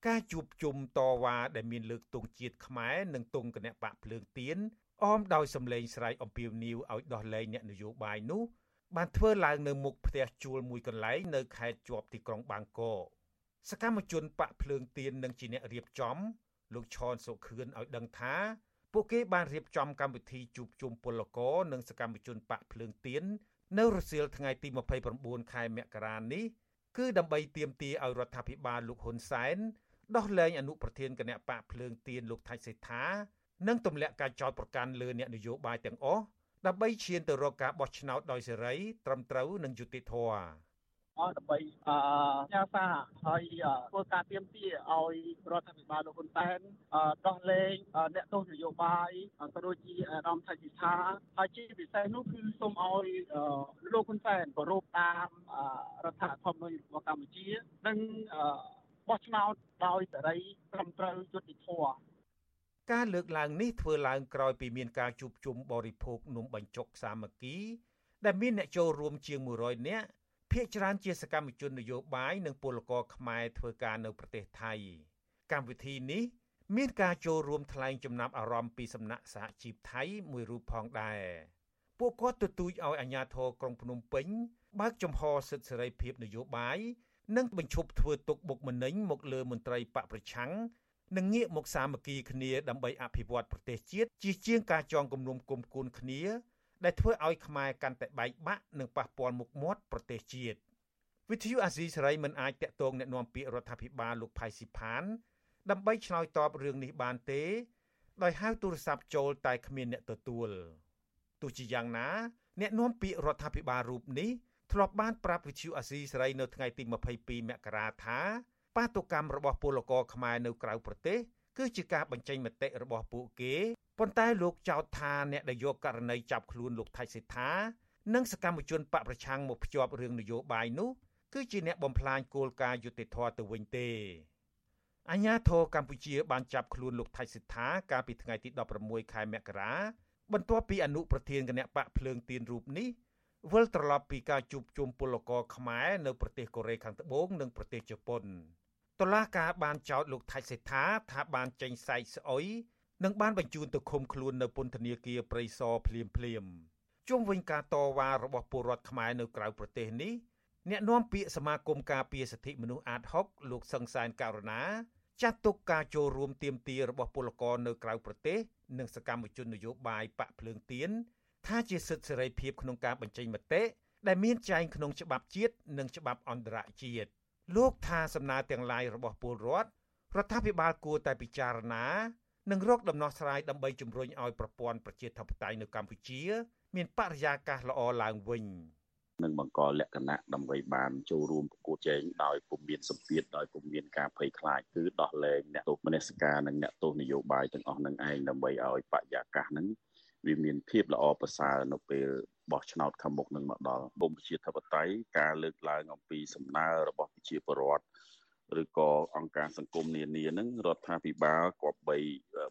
ការជួបជុំតវ៉ាដែលមានលើកទង់ជាតិខ្មែរនិងទង់គណៈបកភ្លើងទៀនអមដោយសម្លេងស្រែកអំពាវនាវឲ្យដោះលែងអ្នកនយោបាយនោះបានធ្វើឡើងនៅមុខផ្ទះជួលមួយកន្លែងនៅខេត្តជាប់ទីក្រុងបាងកកសកម្មជនបកភ្លើងទៀននិងជាអ្នករៀបចំ លោកឈនសុខឿនឲ្យដឹងថាពួកគេបានរៀបចំកម្មវិធីជួបជុំពលករនិងសកម្មជនបកភ្លើងទៀននៅរសៀលថ្ងៃទី29ខែមករានេះគឺដើម្បីទាមទារឲ្យរដ្ឋាភិបាលលោកហ៊ុនសែនដោះលែងអនុប្រធានគណៈបកភ្លើងទៀនលោកថៃសេដ្ឋានិងទម្លាក់ការចោទប្រកាន់លើអ្នកនយោបាយទាំងអស់ដើម្បីឈានទៅរកការបោះឆ្នោតដោយសេរីត្រឹមត្រូវនិងយុត្តិធម៌ អស់ដើម្បីអឺញ៉ាសាហើយធ្វើការទៀមទាឲ្យរដ្ឋាភិបាលលោកហ៊ុនសែនដោះលែងអ្នកទោសនយោបាយក៏ដូចជាអាដាមថៃជីថាហើយជាពិសេសនោះគឺសូមឲ្យលោកហ៊ុនសែនគោរពតាមរដ្ឋធម្មនុញ្ញរបស់កម្ពុជានិងបោះឆ្នោតដោយសេរីត្រឹមត្រូវយុត្តិធម៌ការលើកឡើងនេះធ្វើឡើងក្រោយពីមានការជួបជុំបរិភោគនំបញ្ចុកសាមគ្គី ដែលមានអ្នកចូលរួមជាង100នាក់ ភាគច្រើនជាសកម្មជននយោបាយនិងពលករខ្មែរធ្វើការនៅប្រទេសថៃកម្មវិធីនេះមានការចូលរួមថ្លែងចំណាប់អារម្មណ៍ពីសំណាក់សហជីពថៃមួយរូបផងដែរពួកគាត់ទទូចឲ្យអាជ្ញាធរក្រុងភ្នំពេញបើកចំហសិទ្ធិសេរីភាពនយោបាយនិងបញ្ឈប់ធ្វើទុកបុកម្នេញមកលើមន្ត្រីបកប្រឆាំងនិងងាកមកសាមគ្គីគ្នាដើម្បីអភិវឌ្ឍប្រទេសជាតិជាជាងការចងគំនុំគុំគួនគ្នា ដែលធ្វើឲ្យខ្មែរកាន់តែបែកបាក់និងប៉ះពាល់មុខមាត់ប្រទេសជាតិវិទ្យុអាស៊ីសេរីមិនអាចតាក់ទងណែនាំពាក្យរដ្ឋាភិបាលលោកផៃស៊ីផាន ដើម្បីឆ្លើយតបរឿងនេះបានទេ ដោយហៅទូរស័ព្ទចូលតែគ្មានអ្នកទទួលទោះជាយ៉ាងណាអ្នកនាំពាក្យរដ្ឋាភិបាលរូបនេះធ្លាប់បានប្រាប់វិទ្យុអាស៊ីសេរីនៅថ្ងៃទី22មករាថាបាតុកម្មរបស់ពលករខ្មែរនៅក្រៅប្រទេសគឺជាការបញ្ចេញមតិរបស់ពួកគេ ប៉ុន្តែលោកចោទថាអ្នកដែលយកករណីចាប់ខ្លួនលោកថៃសេដ្ឋានិងសកម្មជនបកប្រឆាំងមកភ្ជាប់រឿងនយោបាយនោះគឺជាអ្នកបំផ្លាញគោលការណ៍យុត្តិធម៌ទៅវិញទេអញ្ញាធរកម្ពុជាបានចាប់ខ្លួនលោកថៃសិដ្ឋាកាលពីថ្ងៃទី16ខែមករាបន្ទាប់ពីអនុប្រធានគណៈបកភ្លើងទៀនរូបនេះវិលត្រឡប់ពីការជួបជុំពលករខ្មែរនៅប្រទេសកូរ៉េខាងត្បូងនិងប្រទេសជប៉ុនតុលាការបានចោទលោកថៃសេដ្ឋាថាបានចេញសែកស្អុយ និងបានបញ្ជូនទៅឃុំខ្លួននៅពន្ធនាគារព្រៃសរភ្លាមភ្លាមជុំវិញការតវ៉ារបស់ពលរដ្ឋខ្មែរនៅក្រៅប្រទេសនេះអ្នកនាំពាក្យសមាគមការពារសិទ្ធិមនុស្សអាត6លោកសឹងសានករណាចាត់ទុកការចូលរួមទៀមទារបស់ពលករនៅក្រៅប្រទេសនិងសកម្មជននយោបាយបកភ្លើងទៀនថាជាសិទ្ធិសេរីភាពក្នុងការបញ្ចេញមតិដែលមានចែងក្នុងច្បាប់ជាតិនិងច្បាប់អន្តរជាតិលោកថាសំណើទាំងឡាយរបស់ពលរដ្ឋរដ្ឋាភិបាលគួរតែពិចារណា និងរកដំណោះស្រាយដើម្បីជំរុញឲ្យប្រព័ន្ធប្រជាធិបតេយ្យនៅកម្ពុជា មានបរិយាកាសល្អឡើងវិញនឹងបង្កលក្ខណៈដើម្បីបានចូលរួមប្រកួតជែងដោយពុំមានសម្ពាធដោយពុំមានការភ័យខ្លាចគឺដោះលែងអ្នកទោសមនសិការនិងអ្នកទោសនយោបាយទាំងអស់នឹងឯងដើម្បីឲ្យបរិយាកាសហ្នឹងវាមានភាពល្អប្រសើរនៅពេលបោះឆ្នោតខាងមុខនឹងមកដល់បុម្ពជាធិបតេយ្យការលើកឡើងអំពីសំណើរបស់ប្រជាពលរដ្ឋ ឬក៏អង្គការសង្គមនានានឹងរដ្ឋាភិបាលគប្បី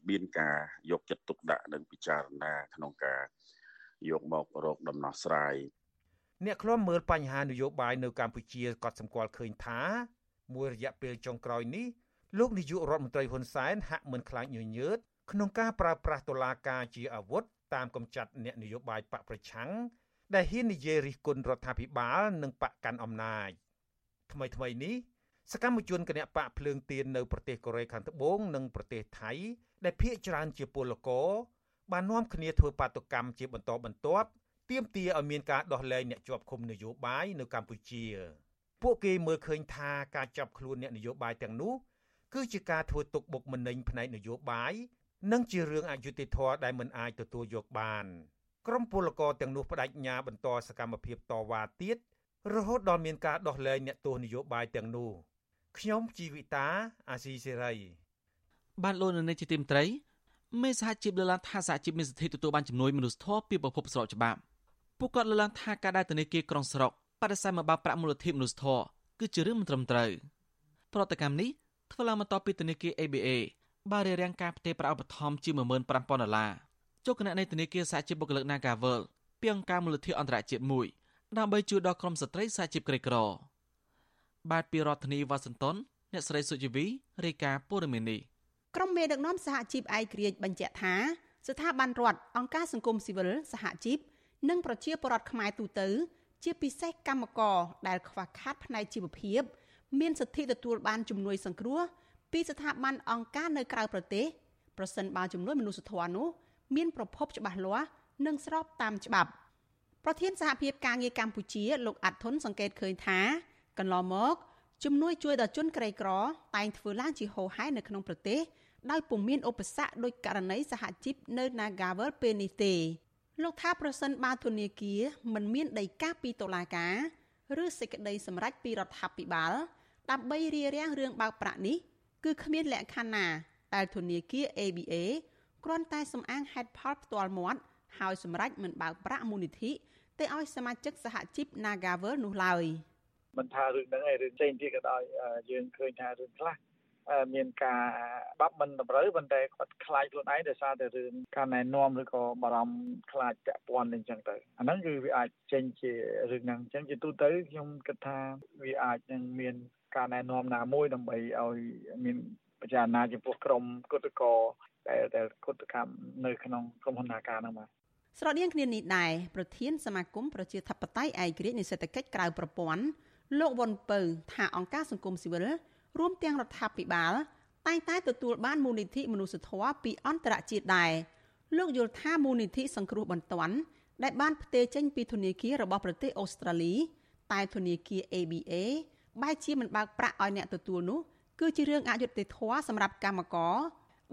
មានការយកចិត្តទុកដាក់និងពិចារណាក្នុងការយកមករកដំណោះស្រាយអ្នកខ្លំមើលបញ្ហានយោបាយនៅកម្ពុជាក៏សម្គាល់ឃើញថា មួយរយៈពេលចុងក្រោយនេះលោកនាយករដ្ឋមន្ត្រីហ៊ុនសែនហាក់មិនខ្លាចញញើតក្នុងការប្រើប្រាស់តុលាការជាអាវុធតាមកំចាត់អ្នកនយោបាយបកប្រឆាំងដែលហ៊ាននិយាយរិះគន់រដ្ឋាភិបាលនិងបកកាន់អំណាចថ្មីថ្មីនេះ សកម្មជនគណបកភ្លើងទៀននៅប្រទេសកូរ៉េខាងត្បូងនិងប្រទេសថៃដែលភ ieck ច្រើនជាពលករបាននាំគ្នាធ្វើបាតុកម្មជាបន្តបន្ទាប់ទាមទារឲ្យមានការដោះលែងអ្នកជាប់ឃុំនយោបាយនៅកម្ពុជាពួកគេមើលឃើញថាការចាប់ខ្លួនអ្នកនយោបាយទាំងនោះគឺជាការធ្វើទុកបុកម្នេញផ្នែកនយោបាយនិងជារឿងអយុត្តិធម៌ដែលមិនអាចទទួលយកបានក្រុមពលករទាំងនោះបដិញ្ញាបន្តសកម្មភាពតវ៉ាទៀតរហូតដល់មានការដោះលែងអ្នកទោសនយោបាយទាំងនោះ ខ្ញុំជីវិតាអាស៊ីសេរីបានលោកនៅនៃជាទីមត្រីមេសហជីពលើកឡើងថាសហជីពមានសិទ្ធិទទួលបានជំនួយមនុស្សធម៌ពីប្រភពស្របច្បាប់ពួកគាត់លើកឡើងថាការដែលធនាគារក្រុងស្រុកបដិសេធមកបើកប្រាក់មូលធនមនុស្សធម៌គឺជារឿងមិនត្រឹមត្រូវប្រតិកម្មនេះធ្វើឡើងបន្ទាប់ពីធនាគារ ABA បានរៀបរៀងការផ្ទេរប្រាក់ឧបត្ថម្ភជា15000ដុល្លារចូលគណៈនៃធនាគារសហជីពបុគ្គលិក Nagavel ពីអង្គការមូលធនអន្តរជាតិមួយដើម្បីជួយដល់ក្រុមស្ត្រីសហជីពក្រីក្រ បាទពីរដ្ឋធានីវ៉ាស៊ីនតោនអ្នកស្រីសុជីវីរាយការណ៍ព័ត៌មាននេះក្រុមមេដឹកនាំសហជីពឯករាជ្យបញ្ជាក់ថាស្ថាប័នរដ្ឋអង្គការសង្គមស៊ីវិលសហជីពនិងប្រជាពលរដ្ឋខ្មែរទូទៅ ជាពិសេសកម្មករដែលខ្វះខាតផ្នែកជីវភាព មានសិទ្ធិទទួលបានជំនួយសង្គ្រោះពីស្ថាប័នអង្គការនៅក្រៅប្រទេសប្រសិនបើជំនួយមនុស្សធម៌នោះមានប្រភពច្បាស់លាស់និងស្របតាមច្បាប់ប្រធានសហភាពការងារកម្ពុជាលោកអាត់ធុនសង្កេតឃើញថា កន្លងមកជំនួយជួយដល់ជនក្រីក្រ តែងធ្វើឡើងជាហូរហែនៅក្នុងប្រទេសដោយពុំមានឧបសគ្គដោយករណីសហជីពនៅ Nagavel ពេលនេះទេលោកថាប្រសិនបើធនាគារមិនមានដីកាពីតុលាការ ឬសេចក្តីសម្រេចពីរដ្ឋាភិបាលដើម្បីរារាំងរឿងបើកប្រាក់នេះគឺគ្មានលក្ខខណ្ឌណាដែលធនាគារ ABA គ្រាន់តែសំអាងហេតុផលផ្ទាល់មាត់ហើយសម្រេចមិនបើកប្រាក់មូលនិធិទៅឲ្យសមាជិកសហជីព Nagavel នោះឡើយ មិនថារឿងហ្នឹងឯងរឿងផ្សេងទៀតក៏ដោយយើងឃើញថារឿងខ្លះមានការបាប់មិនតម្រូវប៉ុន្តែគាត់ខ្លាចខ្លួនឯងដោយសារតែរឿងការណែនាំឬក៏បារម្ភខ្លាចពាក់ព័ន្ធអញ្ចឹងទៅអាហ្នឹងគឺវាអាចចេញជារឿងហ្នឹងអញ្ចឹងជាទូទៅខ្ញុំគិតថាវាអាចនឹងមានការណែនាំណាមួយដើម្បីឲ្យមានពិចារណាចំពោះក្រមគុតកោដែលដែលគុតកម្មនៅក្នុងក្រុមហ៊ុននាការហ្នឹងបាទស្រដៀងគ្នានេះដែរប្រធានសមាគមប្រជាធិបតេយ្យឯករាជ្យនៃសេដ្ឋកិច្ចក្រៅប្រព័ន្ធ លោកវ៉ុនពៅថាអង្គការសង្គមស៊ីវិលរួមទាំងរដ្ឋាភិបាលតែងតែទទួលបានមូលនិធិមនុស្សធម៌ពីអន្តរជាតិដែរលោកយល់ថាមូលនិធិសង្គ្រោះបន្ទាន់ដែលបានផ្ទេរចេញពីធនាគាររបស់ប្រទេសអូស្ត្រាលី តែធនាគារ ABA បែរជាមិនបើកប្រាក់ឲ្យអ្នកទទួលនោះគឺជារឿងអយុត្តិធម៌សម្រាប់កម្មករ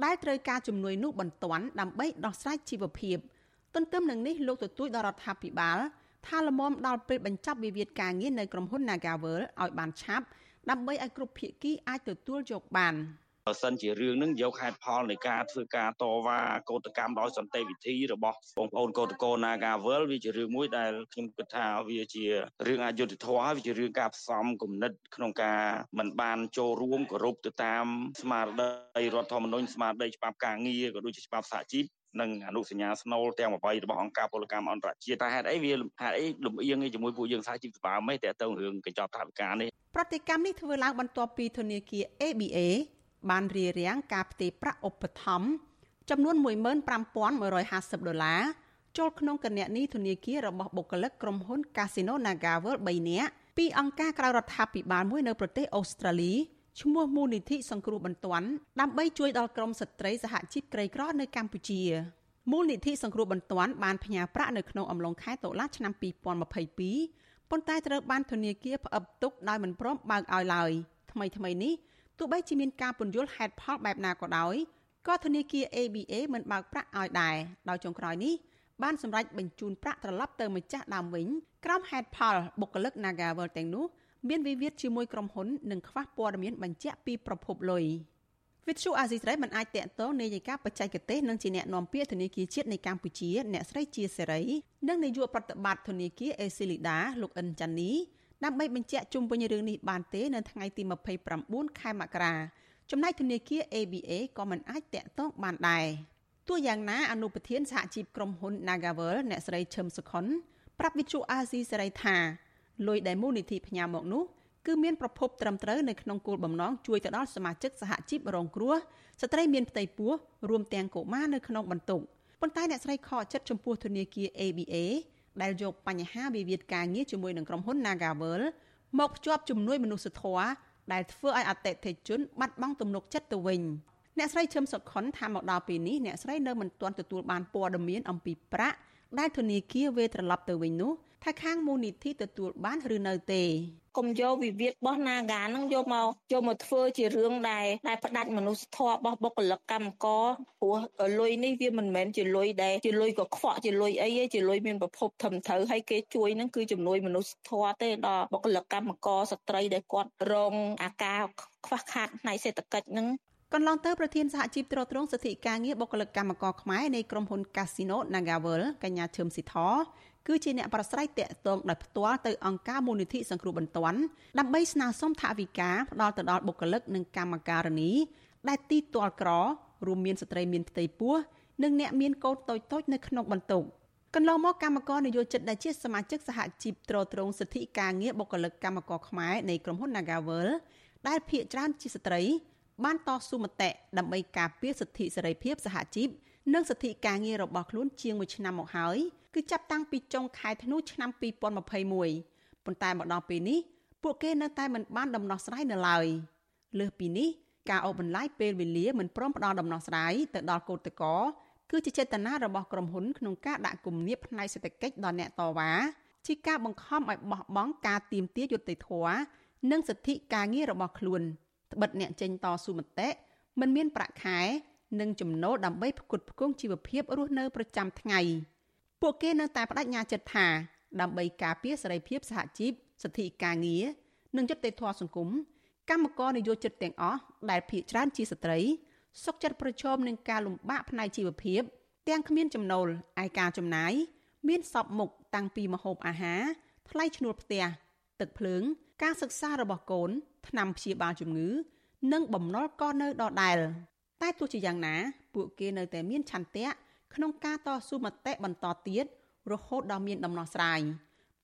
ដែលត្រូវការជំនួយនោះបន្ទាន់ដើម្បីដោះស្រាយជីវភាពទន្ទឹមនឹងនេះលោកទទូចដល់រដ្ឋាភិបាល ថាលមមដល់ពេលបញ្ចប់វិវាទការងារនៅក្រុមហ៊ុន Nagavel ឲ្យបានឆាប់ដើម្បីឲ្យគ្រប់ភាគីអាចទទួលយកបានបើសិនជារឿងនឹងយកហេតុផលនៃការធ្វើការតវ៉ាកោតកម្មដោយសន្តិវិធីរបស់បងប្អូនកោតកោ Nagavel វាជារឿងមួយដែលខ្ញុំគិតថាវាជារឿងអយុត្តិធម៌វាជារឿងការផ្សំគំនិតក្នុងការមិនបានចូលរួមគោរពទៅតាមស្មារតីរដ្ឋធម្មនុញ្ញស្មារតីច្បាប់ការងារក៏ដូចជាច្បាប់សហជីព និងអនុសញ្ញាស្នូលទាំង8របស់អង្គការពលកម្មអន្តរជាតិតែហេតុអីវាហេតុអីលំអៀងជាមួយពួកយើងសហជីពស្បើមមិនតែទៅរឿងកញ្ចប់ថវិកានេះប្រតិកម្មនេះធ្វើឡើងបន្ទាប់ពីធនាគារ ABA បានរារាំងការផ្ទេរប្រាក់ឧបត្ថម្ភចំនួន15,150ដុល្លារចូលក្នុងគណនីធនាគាររបស់បុគ្គលិកក្រុមហ៊ុន Casino NagaWorld 3នាក់ពីអង្គការក្រៅរដ្ឋាភិបាលមួយនៅប្រទេសអូស្ត្រាលី ឈ្មោះមូលនិធិសង្គ្រោះបន្ទាន់ដើម្បីជួយដល់ក្រុមស្ត្រីសហជីពក្រីក្រនៅកម្ពុជាមូលនិធិសង្គ្រោះបន្ទាន់បានផ្ញើប្រាក់នៅក្នុងអំឡុងខែតុលាឆ្នាំ2022ប៉ុន្តែត្រូវបានធនាគារផ្អឹបទុកដោយមិនព្រមបើកឲ្យឡើយថ្មីថ្មីនេះទោះបីជាមានការពន្យល់ហេតុផលបែបណាក៏ដោយក៏ធនាគារ ABA មិនបើកប្រាក់ឲ្យដែរដោយចុងក្រោយនេះបានសម្រេចបញ្ជូនប្រាក់ត្រឡប់ទៅម្ចាស់ដើមវិញក្រោមហេតុផលបុគ្គលិក Nagavel ទាំងនោះ មានវិវាទជាមួយក្រុមហ៊ុននិងខ្វះព័ត៌មានបញ្ជាក់ពីប្រភពលុយវិទ្យុអាស៊ីសេរីមិនអាចតាក់ទងនាយិកាបច្ចេកទេសនិងជាអ្នកនាំពាក្យធនាគារជាតិនៃកម្ពុជា អ្នកស្រីជាសេរីនិងនាយកប្រតិបត្តិធនាគារអេស៊ីលីដាលោកអិនចាន់នីដើម្បីបញ្ជាក់ជុំវិញរឿងនេះបានទេនៅថ្ងៃទី29ខែមករាចំណែកធនាគារ ABA ក៏មិនអាចតាក់ទងបានដែរទោះយ៉ាងណាអនុប្រធានសហជីពក្រុមហ៊ុន Nagavel អ្នកស្រីឈឹមសុខុនប្រាប់វិទ្យុអាស៊ីសេរីថា លុយដែលមូលនិធិផ្ញើមកនោះគឺមានប្រភពត្រឹមត្រូវនៅក្នុងគោលបំណងជួយទៅដល់សមាជិកសហជីពរងគ្រោះស្ត្រីមានផ្ទៃពោះរួមទាំងកុមារនៅក្នុងបន្ទុកប៉ុន្តែអ្នកស្រីខកចិត្តចំពោះធនាគារ ABA ដែលយកបញ្ហាវិវាទការងារជាមួយនឹងក្រុមហ៊ុន Nagavel មកភ្ជាប់ជំនួយមនុស្សធម៌ដែលធ្វើឲ្យអតិថិជនបាត់បង់ទំនុកចិត្តទៅវិញអ្នកស្រីឈឹមសុខុនថាមកដល់ពេលនេះអ្នកស្រីនៅមិនទាន់ទទួលបានព័ត៌មានអំពីប្រាក់ដែលធនាគារវេត្រឡប់ទៅវិញនោះ ថាខាងមូលនិធិទទួលបានឬនៅទេកុំយកវិវាទរបស់ Naga ហ្នឹងយកមកយកមកធ្វើជារឿងដែលដែលផ្ដាច់មនុស្សធម៌របស់បុគ្គលិកកម្មករព្រោះលុយនេះវាមិនមែនជាលុយដែលជាលុយកខ្វក់ជាលុយអីទេជាលុយមានប្រភពត្រឹមត្រូវហើយគេជួយហ្នឹងគឺជំនួយមនុស្សធម៌ទេដល់បុគ្គលិកកម្មករស្ត្រីដែលគាត់រងអាការខ្វះខាតផ្នែកសេដ្ឋកិច្ចហ្នឹងកន្លងទៅប្រធានសហជីពត្រួតត្រងសិទ្ធិការងារបុគ្គលិកកម្មករខ្មែរនៃក្រុមហ៊ុន Casino Nagavel កញ្ញាឈឹមស៊ីធ គឺជាអ្នកប្រស្រ័យតាក់ទងដោយផ្ទាល់ទៅអង្គការមូលនិធិសង្គ្រោះបន្ទាន់ដើម្បីស្នើសុំថវិកាផ្ដល់ទៅដល់បុគ្គលិកនិងកម្មការនីដែលទីទាល់ក្ររួមមានស្ត្រីមានផ្ទៃពោះនិងអ្នកមានកូនតូចៗនៅក្នុងបន្ទុកកន្លងមកកម្មករនយោជិតដែលជាសមាជិកសហជីពត្រួតត្រងសិទ្ធិការងារបុគ្គលិកកម្មករខ្មែរនៃក្រុមហ៊ុន Nagavel ដែលភាគច្រើនជាស្ត្រី បានតស៊ូមតិដើម្បីការពារសិទ្ធិសេរីភាពសហជីព និងសិទ្ធិការងាររបស់ខ្លួនជាង1ឆ្នាំមកហើយគឺចាប់តាំងពីចុងខែធ្នូឆ្នាំ2021ប៉ុន្តែមកដល់ពេលនេះពួកគេនៅតែមិនបានដំណោះស្រាយនៅឡើយលើសពីនេះការអូសបន្លាយពេលវេលាមិនព្រមផ្ដល់ដំណោះស្រាយទៅដល់កោតក្រគឺជាចេតនារបស់ក្រុមហ៊ុនក្នុងការដាក់គំនាបផ្នែកសេដ្ឋកិច្ចដល់អ្នកតវ៉ាជាការបង្ខំឲ្យបោះបង់ការទៀមទាយុត្តិធម៌និងសិទ្ធិការងាររបស់ខ្លួនត្បិតអ្នកចេញតស៊ូមតិមិនមានប្រាក់ខែ និងចំណូលដើម្បីផ្គត់ផ្គង់ជីវភាពរស់នៅប្រចាំថ្ងៃ។ពួកគេនៅតែបដិញ្ញាចិត្តថាដើម្បីការពារសេរីភាពសហជីពសិទ្ធិការងារនិងយុត្តិធម៌សង្គមកម្មករនយោជិតទាំងអស់ដែលភ ieck ច្រើនជាស្ត្រីសុខចិត្តប្រឈមនឹងការលំបាកផ្នែកជីវភាព ទាំងគ្មានចំណូលឯការចំណាយមានសពមុខតាំងពីម្ហូបអាហារថ្លៃឈ្នួលផ្ទះទឹកភ្លើង ការសិក្សារបស់កូនថ្នាំព្យាបាលជំងឺ និងបំណុលក៏នៅដដែល តែទោះជាយ៉ាងណា ពួកគេនៅតែមានឆន្ទៈក្នុងការតស៊ូមតិបន្តទៀតរហូតដល់មានដំណោះស្រាយ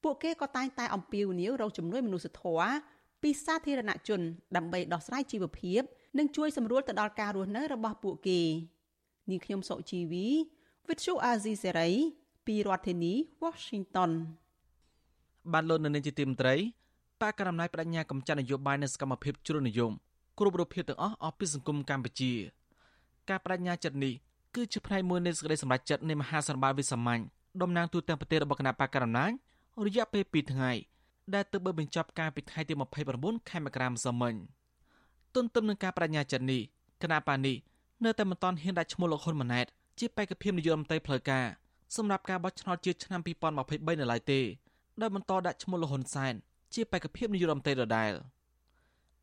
ពួកគេក៏តែងតែអំពាវនាវរកជំនួយមនុស្សធម៌ពីសាធារណជន ដើម្បីដោះស្រាយជីវភាពនិងជួយសម្រួលទៅដល់ការរស់នៅរបស់ពួកគេនាងខ្ញុំសុជីវី Vithu Azizi Serai ពីរដ្ឋធានី Washington បានលោកនៅនាងជាទីមត្រីបកករណីបដញ្ញាកម្ចាត់នយោបាយនៅសកម្មភាពជ្រុលនិយមគ្រប់រូបភាពទាំងអស់អស់ពីសង្គមកម្ពុជា ការបដញ្ញាចិត្តនេះគឺជាផ្នែកមួយនៃសេចក្តីសម្រេចចិត្តនៃមហាសន្និបាតវិសាមញ្ញតំណាងទូតទាំងប្រទេសរបស់គណៈបកករណីរយៈពេល2ថ្ងៃដែលទើបបានបញ្ចប់ការពីថ្ងៃទី29ខែមករាម្សិលមិញទន្ទឹមនឹងការបដញ្ញាចិត្តនេះគណៈបានេះនៅតែមិនទាន់ហ៊ានដាក់ឈ្មោះលោកហ៊ុនម៉ាណែតជាបេក្ខភាពនាយករដ្ឋមន្ត្រីផ្លូវការសម្រាប់ការបោះឆ្នោតជាតិឆ្នាំ2023នៅឡើយទេដោយបន្តដាក់ឈ្មោះលោកហ៊ុនសែនជាបេក្ខភាពនាយករដ្ឋមន្ត្រីដដែល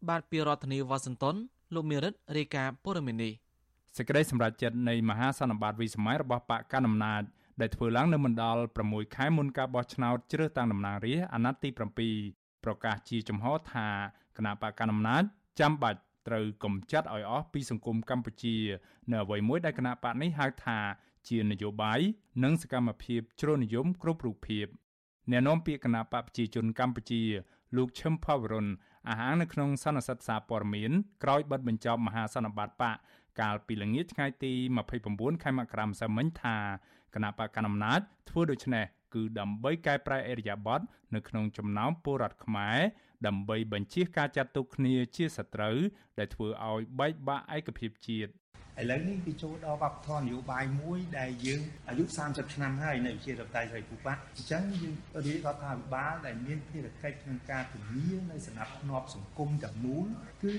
បាទពីរដ្ឋធានីវ៉ាស៊ីនតោនលោកមេរិតរាយការណ៍ព័ត៌មាននេះ សេចក្តីសម្រេចចិត្តនៃមហាសន្និបាតវិសម័យរបស់បកកណ្ដាលអំណាចដែលធ្វើឡើងនៅមណ្ឌល6ខែមុនការបោះឆ្នោតជ្រើសតាំងតំណាងរាស្ត្រអាណត្តិទី7ប្រកាសជាចំហថាគណៈបកកណ្ដាលអំណាចចាំបាច់ត្រូវកំចាត់ឲ្យអស់ពីសង្គមកម្ពុជានៅអ្វីមួយដែលគណៈបកនេះហៅថាជានយោបាយនិងសកម្មភាពជ្រុលនិយមគ្រប់រូបភាពអ្នកនាំពាក្យគណៈបកប្រជាជនកម្ពុជាលោកឈឹមផាវរុនអាហាងនៅក្នុងសន្និសីទសារព័ត៌មានក្រោយបិទបញ្ចប់មហាសន្និបាតបក កាលពីល្ងាចថ្ងៃទី29ខែមករាម្សិលមិញថាគណៈបកកណ្ដាលអំណាចធ្វើដូច្នេះគឺដើម្បីកែប្រែអរិយាប័ត្រនៅក្នុងចំណោមពលរដ្ឋខ្មែរ ដើម្បីបញ្ជៀសការចាត់ទុកគ្នាជាសត្រូវដែលធ្វើឲ្យបែកបាក់ឯកភាពជាតិឥឡូវនេះវាចូលដល់វប្បធម៌នយោបាយមួយដែលយើងអាយុ30ឆ្នាំហើយនៅវិជារដ្ឋាភិបាលស្រីពូប៉ាអញ្ចឹងយើងរាជរដ្ឋាភិបាលដែលមានភារកិច្ចក្នុងការធានានៅសំណាក់ធ្នាប់សង្គមទាំងមូលគឺ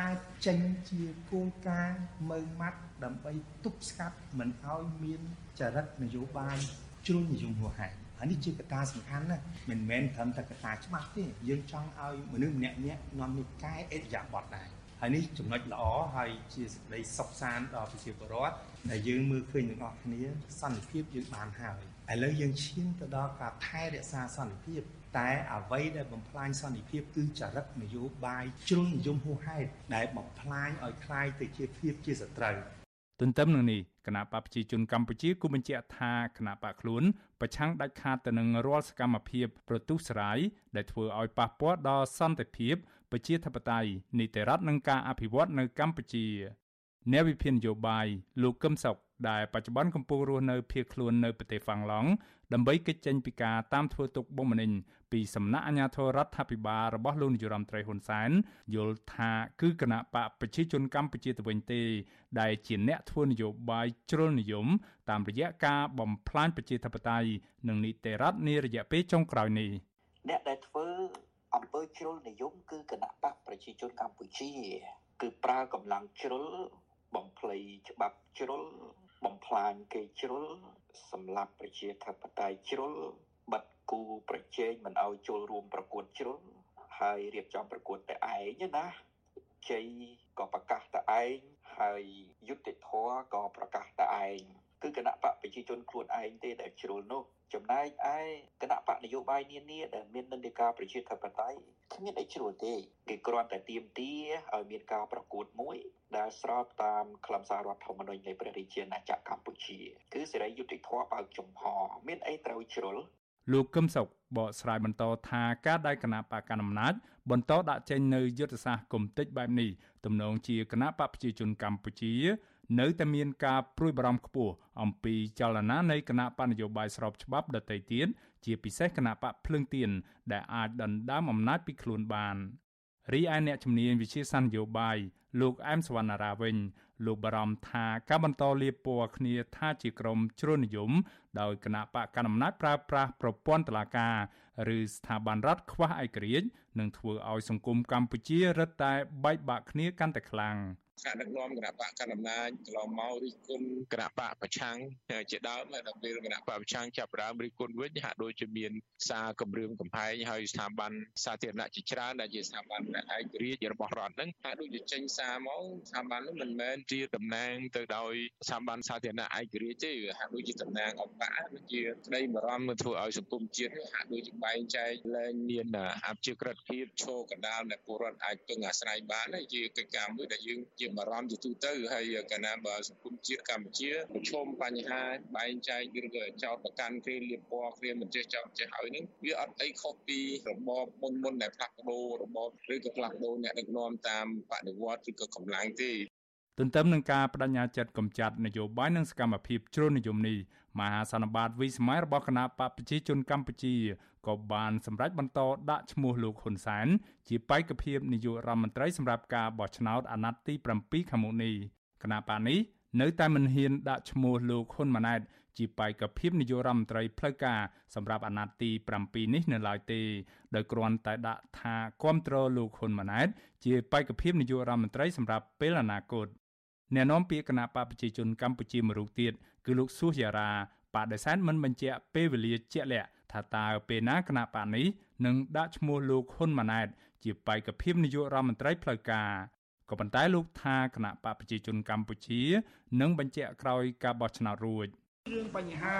អាចចេញជាគោលការណ៍មើងម៉ាត់ដើម្បីទប់ស្កាត់មិនឲ្យមានចរិតនយោបាយជ្រុលនិយមហួសហេតុ ហើយនេះជាកត្តាសំខាន់ណាស់មិនមែនត្រឹមតែកត្តាច្បាស់ទេយើងចង់ឲ្យមនុស្សម្នាក់ៗនាំនេះកែអេតយ៉ាបតដែរហើយនេះចំណុចល្អហើយជាសេចក្តីសុខសាន្តដល់ប្រជាពលរដ្ឋដែលយើងមើលឃើញទាំងអស់គ្នាសន្តិភាពយើងបានហើយឥឡូវយើងឈានទៅដល់ការថែរក្សាសន្តិភាពតែអ្វីដែលបំផ្លាញសន្តិភាពគឺចរិតនយោបាយជ្រុលនិយមហួសហេតុដែលបំផ្លាញឲ្យคล้ายទៅជាភាពជាសត្រូវ ទន្ទឹមនឹងនេះគណៈបកប្រជាជនកម្ពុជាគូបញ្ជាក់ថាគណៈបកខ្លួនប្រឆាំងដាច់ខាតទៅនឹងរាល់សកម្មភាពប្រទុស្រាយដែលធ្វើឲ្យប៉ះពាល់ដល់សន្តិភាពប្រជាធិបតេយ្យនីតិរដ្ឋនិងការអភិវឌ្ឍនៅកម្ពុជាអ្នកវិភាគនយោបាយលោកកឹមសុខដែលបច្ចុប្បន្នកំពុងរស់នៅភៀសខ្លួននៅប្រទេសហ្វាំងឡង់ដើម្បីគេចចេញពីការតាមធ្វើទុកបុកម្នេញពីសំណាក់អាជ្ញាធររដ្ឋាភិបាលរបស់លោកនាយរដ្ឋមន្ត្រីហ៊ុនសែនយល់ថាគឺគណៈបកប្រជាជនកម្ពុជាទៅវិញទេ ដែលជាអ្នកធ្វើនយោបាយជ្រុលនិយម តាមរយៈការបំផ្លាញប្រជាធិបតេយ្យនិងនីតិរដ្ឋនារយៈពេលចុងក្រោយនេះអ្នកដែលធ្វើអំពើជ្រុលនិយមគឺគណៈបកប្រជាជនកម្ពុជា គឺប្រើកម្លាំងជ្រុលបំភ្លៃច្បាប់ជ្រុលបំផ្លាញគេជ្រុលសម្លាប់ប្រជាធិបតេយ្យជ្រុល បិទគូប្រជែងមិនឲ្យចូលរួមប្រកួតជ្រុលហើយរៀបចំប្រកួតតែឯងណាជ័យក៏ប្រកាសតែឯងហើយយុទ្ធធរក៏ប្រកាសតែឯងគឺគណៈបកប្រជាជនខ្លួនឯងទេដែលជ្រុលនោះចំណែកឯគណៈបកនយោបាយនានាដែលមាននិន្នាការប្រជាធិបតេយ្យគ្មានអីជ្រុលទេគេគ្រាន់តែទៀមទាឲ្យមានការប្រកួតមួយ ដែលស្របតាមខ្លឹមសាររដ្ឋធម្មនុញ្ញនៃព្រះរាជាណាចក្រកម្ពុជា គឺសេរីយុត្តិធម៌បើកចំហ មានអីត្រូវជ្រុល លោកកឹមសុខបកស្រាយបន្តថាការដែលគណៈបកកណ្ដាលអំណាចបន្តដាក់ចេញនៅយុទ្ធសាស្ត្រគំតិចបែបនេះទំនងជាគណៈបកប្រជាជនកម្ពុជា នៅតែមានការព្រួយបារម្ភខ្ពស់អំពីចលនានៃគណៈបញ្ញយោបាយស្របច្បាប់ដទៃទៀតជាពិសេសគណៈបកភ្លើងទៀនដែលអាចដណ្ដើមអំណាចពីខ្លួនបានរីឯអ្នកជំនាញវិជាសាស្ត្រនយោបាយ លោកអែមសវណ្ណារាវិញលោកបារម្ភថាការបន្តលៀបពណ៌គ្នាថាជាក្រុមជ្រុលនិយមដោយគណៈបកកណ្ដាលអំណាចប្រើប្រាស់ប្រព័ន្ធតុលាការឬស្ថាប័នរដ្ឋខ្វះឯករាជ្យនឹងធ្វើឲ្យសង្គមកម្ពុជារឹតតែបែកបាក់គ្នាកាន់តែខ្លាំង។ថ្នាក់ដឹកនាំគណៈបកកណ្ដាលអំណាចកន្លងមករិះគន់គណៈបកប្រឆាំងជាដើមហើយដល់ពេលគណៈបកប្រឆាំងចាប់ផ្ដើមរិះគន់វិញហាក់ដូចជាមានសារគម្រាមកំហែងហើយស្ថាប័នសាធារណៈជាច្រើនដែលជាស្ថាប័នឯករាជ្យរបស់រដ្ឋហ្នឹងហាក់ដូចជាចេញសារមកស្ថាប័ននោះមិនមែនជាតំណាងទៅដោយស្ថាប័នសាធារណៈឯករាជ្យទេហាក់ដូចជាតំណាងអង្គការដូចជាក្តីបារម្ភធ្វើឲ្យសង្គមជាតិហាក់ដូចជាបែងចែកលែងមានអភិជាក្រិតភាពឈរកណ្ដាលដែលពលរដ្ឋអាចពឹងអាស្រ័យបានហើយជាកិច្ចការមួយដែលយើងជាបារម្ភជាទូទៅហើយកាលណាបើសង្គមជាតិកម្ពុជាប្រឈមបញ្ហាបែងចែកឬក៏ចោតប្រកាន់គ្នាលៀបពណ៌គ្នាមិនចេះចោតចេះហើយនឹងវាអត់អីខុសពីរបបមុនមុនដែលផ្លាស់ប្ដូររបបឬក៏ផ្លាស់ប្ដូរអ្នកដឹកនាំតាមបដិវត្តឬក៏កម្លាំងទេទន្ទឹមនឹងការបដិញ្ញាចិត្តកម្ចាត់នយោបាយនិងសកម្មភាពជ្រុលនិយមនេះមហាសន្និបាតវិសម័យរបស់គណៈបកប្រជាជនកម្ពុជាក៏បានសម្រេចបន្តដាក់ឈ្មោះលោកហ៊ុនសែនជាបេក្ខភាពនាយករដ្ឋមន្ត្រីសម្រាប់ការបោះឆ្នោតអាណត្តិទី7ខាងមុខនេះគណៈបកនេះនៅតែមិនហ៊ានដាក់ឈ្មោះលោកហ៊ុនម៉ាណែត ជាបេក្ខភាពនាយករដ្ឋមន្ត្រីផ្លូវការសម្រាប់អាណត្តិទី7នេះនៅឡើយទេដោយគ្រាន់តែដាក់ថាគ្រប់គ្រងលោកហ៊ុនម៉ាណែតជាបេក្ខភាពនាយករដ្ឋមន្ត្រីសម្រាប់ពេលអនាគតអ្នកនាំពាក្យគណៈបកប្រជាជនកម្ពុជាមួយរូបទៀតគឺលោកស៊ូយ៉ារ៉ាបដិសេធមិនបញ្ជាក់ពេលវេលាជាក់លាក់ថាតើពេលណាគណៈបកនេះនឹងដាក់ឈ្មោះលោកហ៊ុនម៉ាណែត ជាបេក្ខភាពនាយករដ្ឋមន្ត្រីផ្លូវការក៏ប៉ុន្តែលោកថាគណៈបកប្រជាជនកម្ពុជានឹងបញ្ជាក់ក្រោយការបោះឆ្នោតរួច។ រឿងបញ្ហា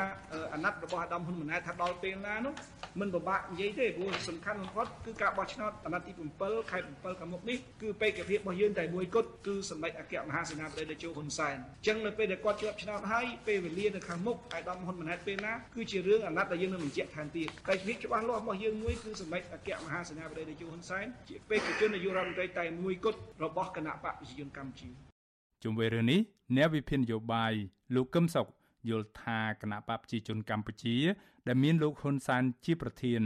អាណត្តិរបស់អាដាមហ៊ុនម៉ាណែតថាដល់ពេលណានោះមិនពិបាកនិយាយទេព្រោះសំខាន់បំផុតគឺការបោះឆ្នោតអាណត្តិទី7ខែ7ខាងមុខនេះគឺបេក្ខភាពរបស់យើងតែមួយគត់គឺសម្ដេចអគ្គមហាសេនាបតីតេជោហ៊ុនសែនអញ្ចឹងនៅពេលដែលគាត់ជាប់ឆ្នោតហើយពេលវេលានៅខាងមុខអាដាមហ៊ុនម៉ាណែតពេលណាគឺជារឿងអាណត្តិដែលយើងនឹងបញ្ជាក់ថែមទៀតតែភាពច្បាស់លាស់របស់យើងមួយគឺសម្ដេចអគ្គមហាសេនាបតីតេជោហ៊ុនសែនជាបេក្ខជននាយករដ្ឋមន្ត្រីតែមួយគត់របស់គណៈបកប្រជាជនកម្ពុជាជុំវិញរឿងនេះអ្នកវិភាគនយោបាយលោកកឹមសុខ យល់ថាគណៈបកប្រជាជនកម្ពុជា ដែលមានលោកហ៊ុនសែនជាប្រធាន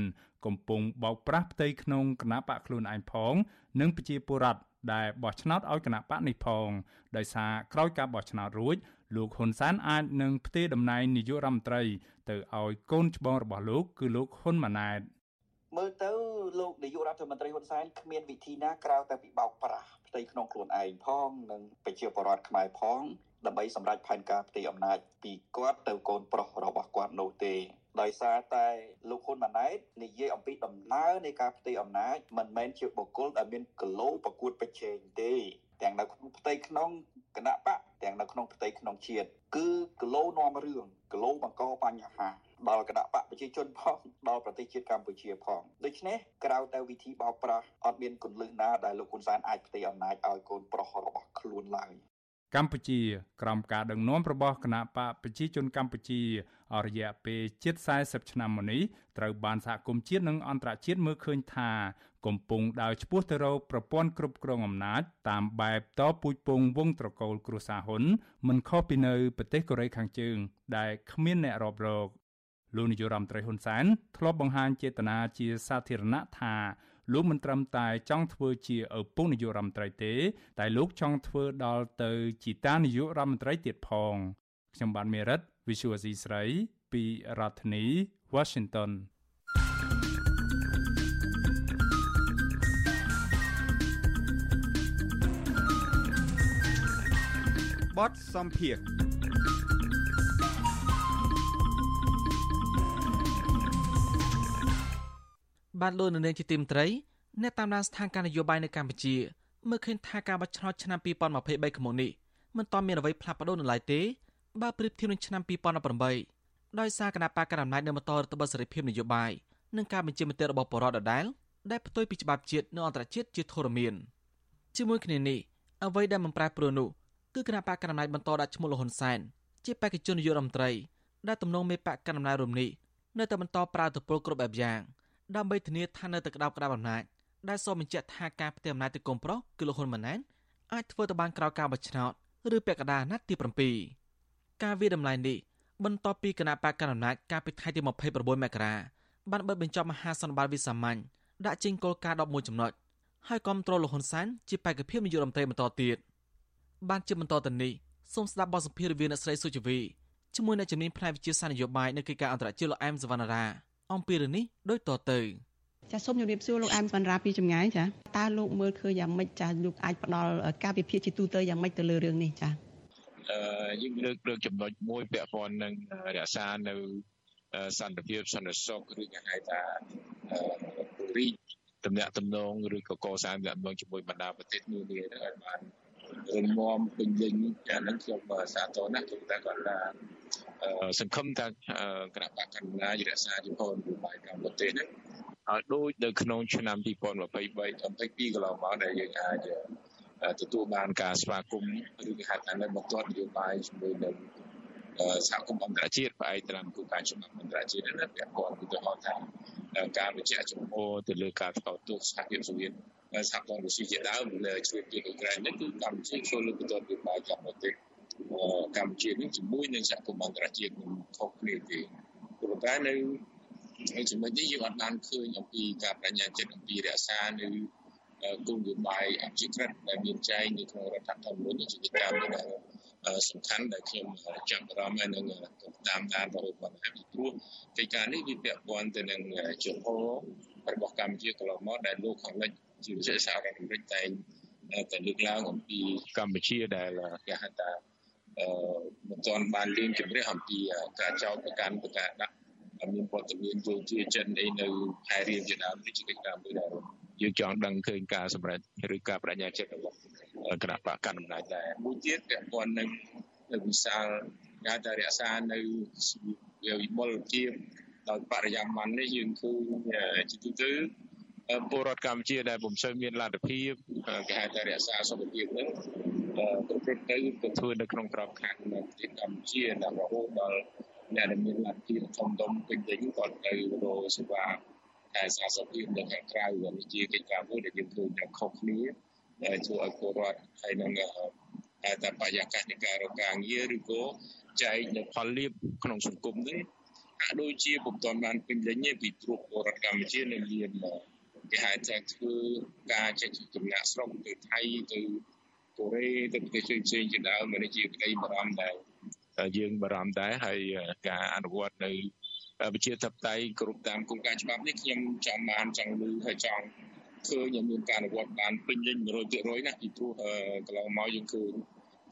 កំពុងបោកប្រាស់ផ្ទៃក្នុងគណៈបកខ្លួនឯងផង និងប្រជាពលរដ្ឋដែលបោះឆ្នោតឲ្យគណៈបកនេះផងដោយសារក្រោយការបោះឆ្នោតរួចលោកហ៊ុនសែនអាចនឹងផ្ទេរតំណែងនាយករដ្ឋមន្ត្រី ទៅឲ្យកូនច្បងរបស់លោក គឺលោកហ៊ុនម៉ាណែតមើលទៅលោកនាយករដ្ឋមន្ត្រីហ៊ុនសែនគ្មានវិធីណាក្រៅតែពីបោកប្រាស់ផ្ទៃក្នុងខ្លួនឯងផងនិងប្រជាពលរដ្ឋខ្មែរផង ដើម្បីសម្រេចផែនការផ្ទៃអំណាចពីគាត់ទៅកូនប្រុសរបស់គាត់នោះទេដោយសារតែលោកហ៊ុនម៉ាណែតនិយាយអំពីដំណើរនៃការផ្ទៃអំណាចមិនមែនជាបុគ្គលដែលមានគីឡូប្រកួតប្រជែងទេទាំងនៅក្នុងផ្ទៃក្នុងគណៈបកទាំងនៅក្នុងផ្ទៃក្នុងជាតិគឺគីឡូនាំរឿងគីឡូបង្កបញ្ហាដល់គណៈបកប្រជាជនផងដល់ប្រទេសជាតិកម្ពុជាផងដូច្នេះក្រៅតែវិធីបោកប្រាស់អត់មានគន្លឹះណាដែលលោកហ៊ុនសែនអាចផ្ទេរអំណាចឲ្យកូនប្រុសរបស់ខ្លួនឡើយ កម្ពុជាក្រោមការដឹកនាំរបស់គណៈបកប្រជាជនកម្ពុជាអររយៈពេលជិត40ឆ្នាំមកនេះត្រូវបានសហគមន៍ជាតិនិងអន្តរជាតិមើលឃើញថាកំពុងដើរឆ្ពោះទៅរកប្រព័ន្ធគ្រប់គ្រងអំណាចតាមបែបតពូជពងវងត្រកូលគ្រួសារហ៊ុនមិនខុសពីនៅប្រទេសកូរ៉េខាងជើង ដែលគ្មានអ្នករាប់រកលោកនាយរដ្ឋមន្ត្រីហ៊ុនសែនធ្លាប់បង្ហាញចេតនាជាសាធារណៈថា លោកមិនត្រឹមតែចង់ធ្វើជាឪពុកនាយករដ្ឋមន្ត្រីទេ តែលោកចង់ធ្វើដល់ទៅជាតានាយករដ្ឋមន្ត្រីទៀតផងខ្ញុំបាទមេរិត Visual C ស្រីពីរដ្ឋធានី Washington បទសំភារ បានលោកនៅនាងជាទីមត្រីអ្នកតាមដានស្ថានភាពនយោបាយនៅកម្ពុជាមើលឃើញថាការបោះឆ្នោតឆ្នាំ2023ខាងមុខនេះមិនទាន់មានអ្វីផ្លាស់ប្ដូរនៅឡើយទេបើប្រៀបធៀបនឹងឆ្នាំ2018ដោយសារគណៈបកកណ្ដាលអំណាចនៅបន្តរដ្ឋបတ်សេរីភាពនយោបាយនិងការបញ្ជាមតិរបស់បរដ្ឋដដែលដែលផ្ទុយពីច្បាប់ជាតិនិងអន្តរជាតិជាធរមានជាមួយគ្នានេះអ្វីដែលមិនប្រែប្រួលនោះគឺគណៈបកកណ្ដាលអំណាចបន្តដាក់ឈ្មោះលហ៊ុនសែនជាបេក្ខជននាយករដ្ឋមន្ត្រីដែលទំនងមេបកកណ្ដាលអំណាចរំនេះនៅតែបន្តប្រើទៅពលគ្រប់បែបយ៉ាង ដើម្បីធានាថានៅតែក្តាប់ក្តាប់អំណាចដែលសូមបញ្ជាក់ថាការផ្ទេរអំណាចទៅកុំប្រុសគឺលោកហ៊ុនម៉ាណែតអាចធ្វើទៅបានក្រោយការបោះឆ្នោតឬពាក់កណ្ដាលអាណត្តិទី7ការវាតម្លៃនេះបន្ទាប់ពីគណៈបកកណ្ដាលអំណាចកាលពីថ្ងៃទី29មករាបានបិទបញ្ចប់មហាសន្និបាតវិសាមញ្ញដាក់ចេញគោលការណ៍11ចំណុចហើយគ្រប់គ្រងលោកហ៊ុនសែនជាបេក្ខភាពនាយករដ្ឋមន្ត្រីបន្តទៀតបានជាបន្តទៅនេះសូមស្ដាប់បទសម្ភាសន៍រវាងអ្នកស្រីសុជីវីជាមួយអ្នកជំនាញផ្នែកវិទ្យាសាស្ត្រនយោបាយនៅកិច្ចការអន្តរជាតិលោកអែមសវណ្ណារា អំពីរឿងនេះដូចតទៅចាសូមជម្រាបសួរលោកអែមសវណ្ណារាពីចម្ងាយចាតើលោកមើលឃើញយ៉ាងម៉េចចាលោកអាចផ្ដល់ការវិភាគជាទូទៅយ៉ាងម៉េចទៅលើរឿងនេះចាអឺយើងលើកលើកចំណុចមួយពាក់ព័ន្ធនឹងរក្សានៅសន្តិភាពសន្តិសុខឬគេហៅថាពរិយតំណាក់តំណងឬក៏កសាងតំណងជាមួយបណ្ដាប្រទេសនានាហ្នឹងឲ្យបានរងមពេញលេញអាហ្នឹងខ្ញុំសាទរណាស់ខ្ញុំតែគាត់ថា សង្ឃឹមថាគណៈបកកណ្ដាលរក្សាជំហរនយោបាយកម្ពុជាហ្នឹងឲ្យដូចនៅក្នុងឆ្នាំ2023 22កន្លងមកដែលយើងអាចទទួលបានការស្វាគមន៍ឬគេហៅថានៅបន្ទាត់នយោបាយជាមួយនឹងសហគមន៍អន្តរជាតិផ្អែកតាមគោលការណ៍ច្បាប់អន្តរជាតិនេះពាក់ព័ន្ធឧទាហរណ៍ថាការបញ្ជាក់ចំហទៅលើការថ្កោលទោសសហភាពសូវៀតសហព័ន្ធរុស្ស៊ីជាដើមលើជួយពីអ៊ុក្រែននេះគឺកម្ពុជាចូលលើបន្ទាត់នយោបាយកម្ពុជា កម្ពុជានេះជាមួយនឹងសហគមន៍អន្តរជាតិមិនខុសគ្នាទេព្រោះតែនៅហើយចំណុចនេះយើងអត់បានឃើញអំពីការបញ្ញាចិត្តអំពីរក្សានៅគោលនយោបាយអភិក្រិតដែលមានចែងនៅក្នុងរដ្ឋធម្មនុញ្ញជាកិច្ចការមួយដែលសំខាន់ដែលខ្ញុំចាប់អារម្មណ៍នឹងតាមដានបរិបទហើយពីព្រោះកិច្ចការនេះវាពាក់ព័ន្ធទៅនឹងជំហររបស់កម្ពុជាកន្លងមកដែលលោកខាងលិចជាពិសេសសហរដ្ឋអាមេរិកតែងតែលើកឡើងអំពីកម្ពុជាដែលគេហៅថាអឺ មិនទាន់បានលៀងជំរះអំពីការចោទប្រកាន់ប្រការដាក់មានព័ត៌មានយោធាចិនអីនៅខែរៀងជាដើមនេះជាកិច្ចការមួយដែលយើងចង់ដឹងឃើញការសម្រេចឬការបញ្ញាចិត្តរបស់គណៈបកកណ្ដាលអំណាចដែរមួយទៀតពាក់ព័ន្ធនឹងវិសាលការតែរក្សានៅវិបុលភាពដោយបរិយាបន្ននេះយើងឃើញជាទូទៅពលរដ្ឋកម្ពុជាដែលពុំសូវមានលទ្ធភាពគេហៅថារក្សាសុខភាពហ្នឹង ប្រព្រឹត្តទៅទៅធ្វើនៅក្នុងក្របខ័ណ្ឌនៅប្រទេសកម្ពុជាដល់រហូតដល់អ្នកដែលមានលទ្ធភាពធំដុំពេញលេញគាត់ទៅរកសេវាតែសាសភាពនៅខាងក្រៅនេះជាកិច្ចការមួយដែលយើងឃើញថាខុសគ្នាជួយឲ្យពលរដ្ឋហើយនឹងតែបរិយាកាសនៃការរកការងារឬក៏ចែកនៅផលលាភក្នុងសង្គមនេះហាក់ដូចជាពុំទាន់បានពេញលេញទេពីព្រោះពលរដ្ឋកម្ពុជានៅមានគេហៅថាធ្វើការចេញចំណាក់ស្រុកទៅថៃទៅ កូរ៉េទៅប្រទេសផ្សេងៗជាដើមនេះជាក្តីបារម្ភដែរយើងបារម្ភដែរហើយការអនុវត្តនៅវិជាធិបតេយ្យគ្រប់តាមគោលការណ៍ច្បាប់នេះខ្ញុំចង់បានចង់លឺហើយចង់ឃើញមានការអនុវត្តបានពេញលេញ100%ណាពីព្រោះកន្លងមកយើងឃើញ